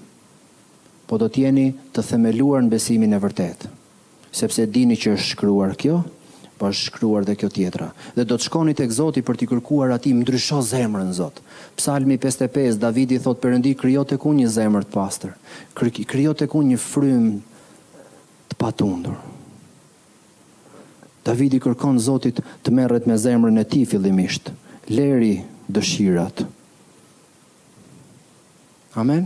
po do të jeni të themeluar në besimin e vërtetë. Sepse dini që është shkruar kjo, po është shkruar dhe kjo tjetra. Dhe do të shkoni tek Zoti për t'i kërkuar Atij, më ndrysho zemrën, Zot. Psalmi pesëdhjetë e pesë, Davidi thotë, Perëndi, krijo tek unë një zemër të pastër. Krijo tek unë një frymë të patundur. Davidi kërkon Zotit të merret me zemrën e tij fillimisht. Leri dëshirat. Amen.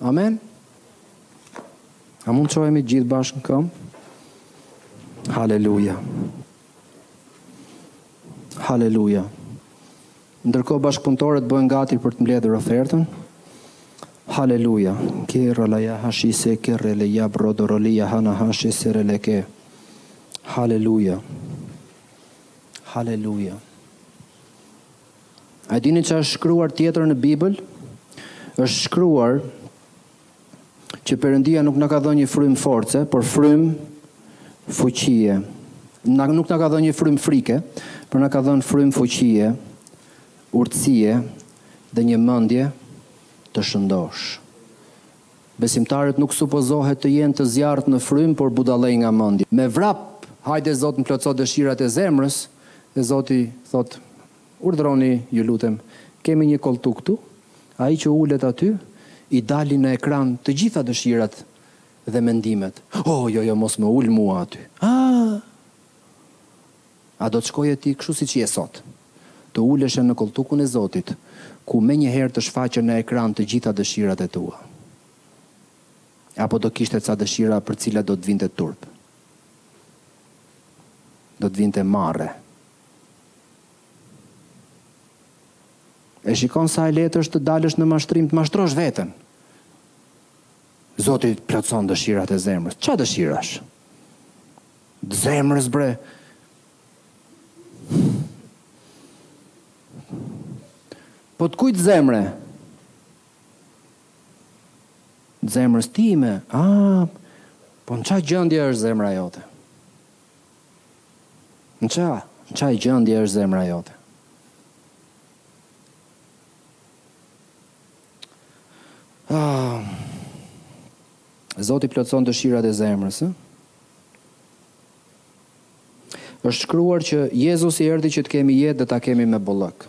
Amen. A mund të çohemi gjithë bashkë në këmbë? Haleluja. Haleluja. Ndërkohë bashkëpunëtorët bëhen gati për të mbledhur ofertën. Haleluja. Ke ralaja hashi se ke rele ja brodo rolia hana hashi se rele ke. Haleluja. Haleluja. A dini ça është shkruar tjetër në Bibël? është shkruar që Perëndia nuk na ka dhënë një frymë force, por frymë fuqie. Në, nuk na ka dhënë një frymë frike, por na ka dhënë frymë fuqie, urtësie dhe një mendje të shëndoshë. Besimtarët nuk supozohet të jenë të zjarrtë në frymë, por budallenj nga mendja. Me vrap! Hajde Zot më plotëso dëshirat e zemrës! E Zoti thotë, Urdhëroni, ju lutem, kemi një kolltuk këtu, ai që ulet aty, i dalin në ekran të gjitha dëshirat dhe mendimet. Oh, jo, jo, mos më ul mua aty. Aa! A do të shkoje ti kështu siç je sot? Të uleshe në kolltukun e Zotit, ku menjëherë të shfaqen në ekran të gjitha dëshirat e tua? Apo do kishte ca dëshira për të cilat do të vinte turp? Do të vinte marre? E shikon sa e lehtë është të dalësh në mashtrim, të mashtrosh veten. Zoti plotëson dëshirat e zemrës. Çfarë dëshirash? Të zemrës bre. Po të kujt zemre? Të zemrës time? A, po në ça gjendje është zemra jote? Në ça, në ça gjendje është zemra jote? A, Zoti plotëson dëshirat e zemrës, e? Është shkruar që Jezusi erdhi që të kemi jetë dhe ta kemi me bollëk.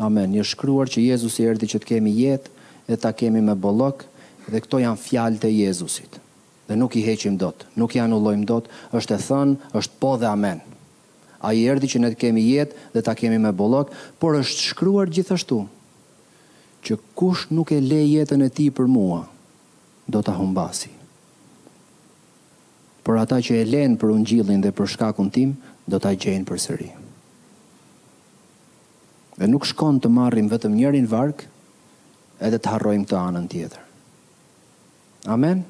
Amen. Është shkruar që Jezusi erdhi që të kemi jetë dhe ta kemi me bollëk dhe këto janë fjalët e Jezusit. Dhe nuk i heqim dot, nuk i anullojmë dot, është e thënë, është po dhe amen. Ai erdhi që ne të kemi jetë dhe ta kemi me bollëk, por është shkruar gjithashtu që kush nuk e le jetën e tij për mua, do ta humbasi. Por ata që e lenë për ungjillin dhe për shkakun tim, do ta gjejnë përsëri. Dhe nuk shkon të marrim vetëm njërin varg edhe të harrojmë këtë anën tjetër. Amen?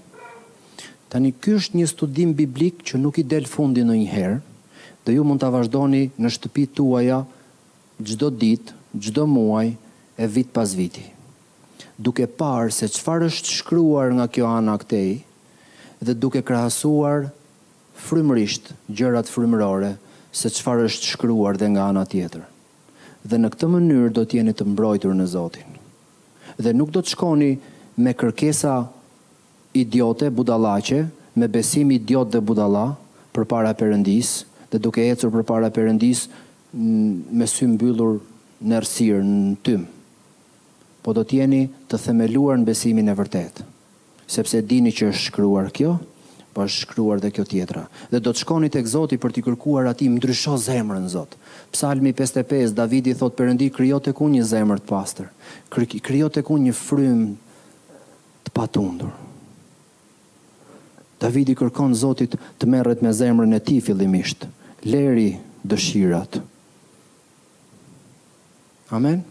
Tani, ky është një studim biblik që nuk i del fundi ndonjëherë, dhe ju mund ta vazhdoni në shtëpitë tuaja çdo ditë, çdo muaj e vit pas viti, duke parë se çfarë është shkruar nga kjo ana këtej dhe duke krahasuar frymërisht gjërat frymërore se çfarë është shkruar dhe nga ana tjetër. Dhe në këtë mënyrë do të jeni të mbrojtur në Zotin. Dhe nuk do të shkoni me kërkesa idiote, budallaqe, me besim idiot dhe budalla, përpara Perëndisë, dhe duke ecur përpara Perëndisë me sy mbyllur në errësirë, në tym, po do të jeni të themeluar në besimin e vërtetë, sepse e dini që është shkruar kjo, po është shkruar dhe kjo tjetra. Dhe do të shkoni tek Zoti për t'i kërkuar Atij, M'ndrysho zemrën, Zot. Psalmi pesëdhjetë e pesë, Davidi thotë, Perëndi, krijo tek unë një zemër të pastër, krijo tek unë një frymë të patundur. Davidi i kërkon Zotit të merret me zemrën e tij fillimisht. Leri dëshirat. Amen?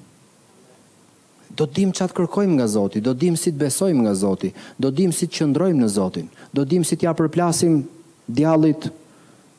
Do të dimë ça të kërkojmë nga Zoti, do të dimë si të besojmë nga Zoti, do të dimë si të qëndrojmë në Zotin, do të dimë si t'ia përplasim djallit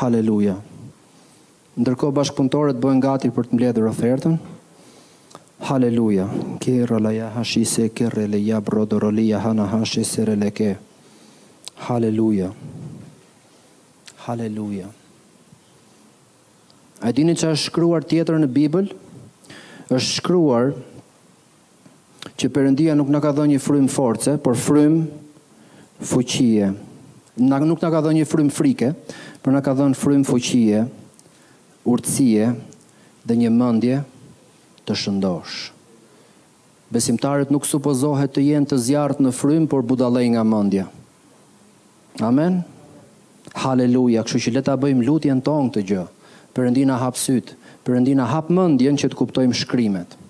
Haleluja. Ndërkohë bashkëpunëtorët bëhen gati për të mbledhur ofertën. Haleluja. Ke ralaja hashi se ke rele ja brodo rolia hana hashi se rele ke. Haleluja. Haleluja. A dini ça është shkruar tjetër në Bibël? është shkruar që Perëndia nuk na ka dhënë një frymë force, por frymë fuqie. Na nuk na ka dhënë një frymë frike, por na ka dhënë frymë fuqie, urtësie dhe një mendje të shëndoshë. Besimtarët nuk supozohet të jenë të zjarrtë në frymë, por budallej nga mendja. Amen. Haleluja, kështu që le ta bëjmë lutjen tonë këtë gjë. Perëndi, na hap sytë, Perëndi, na hap mendjen që të kuptojmë shkrimet.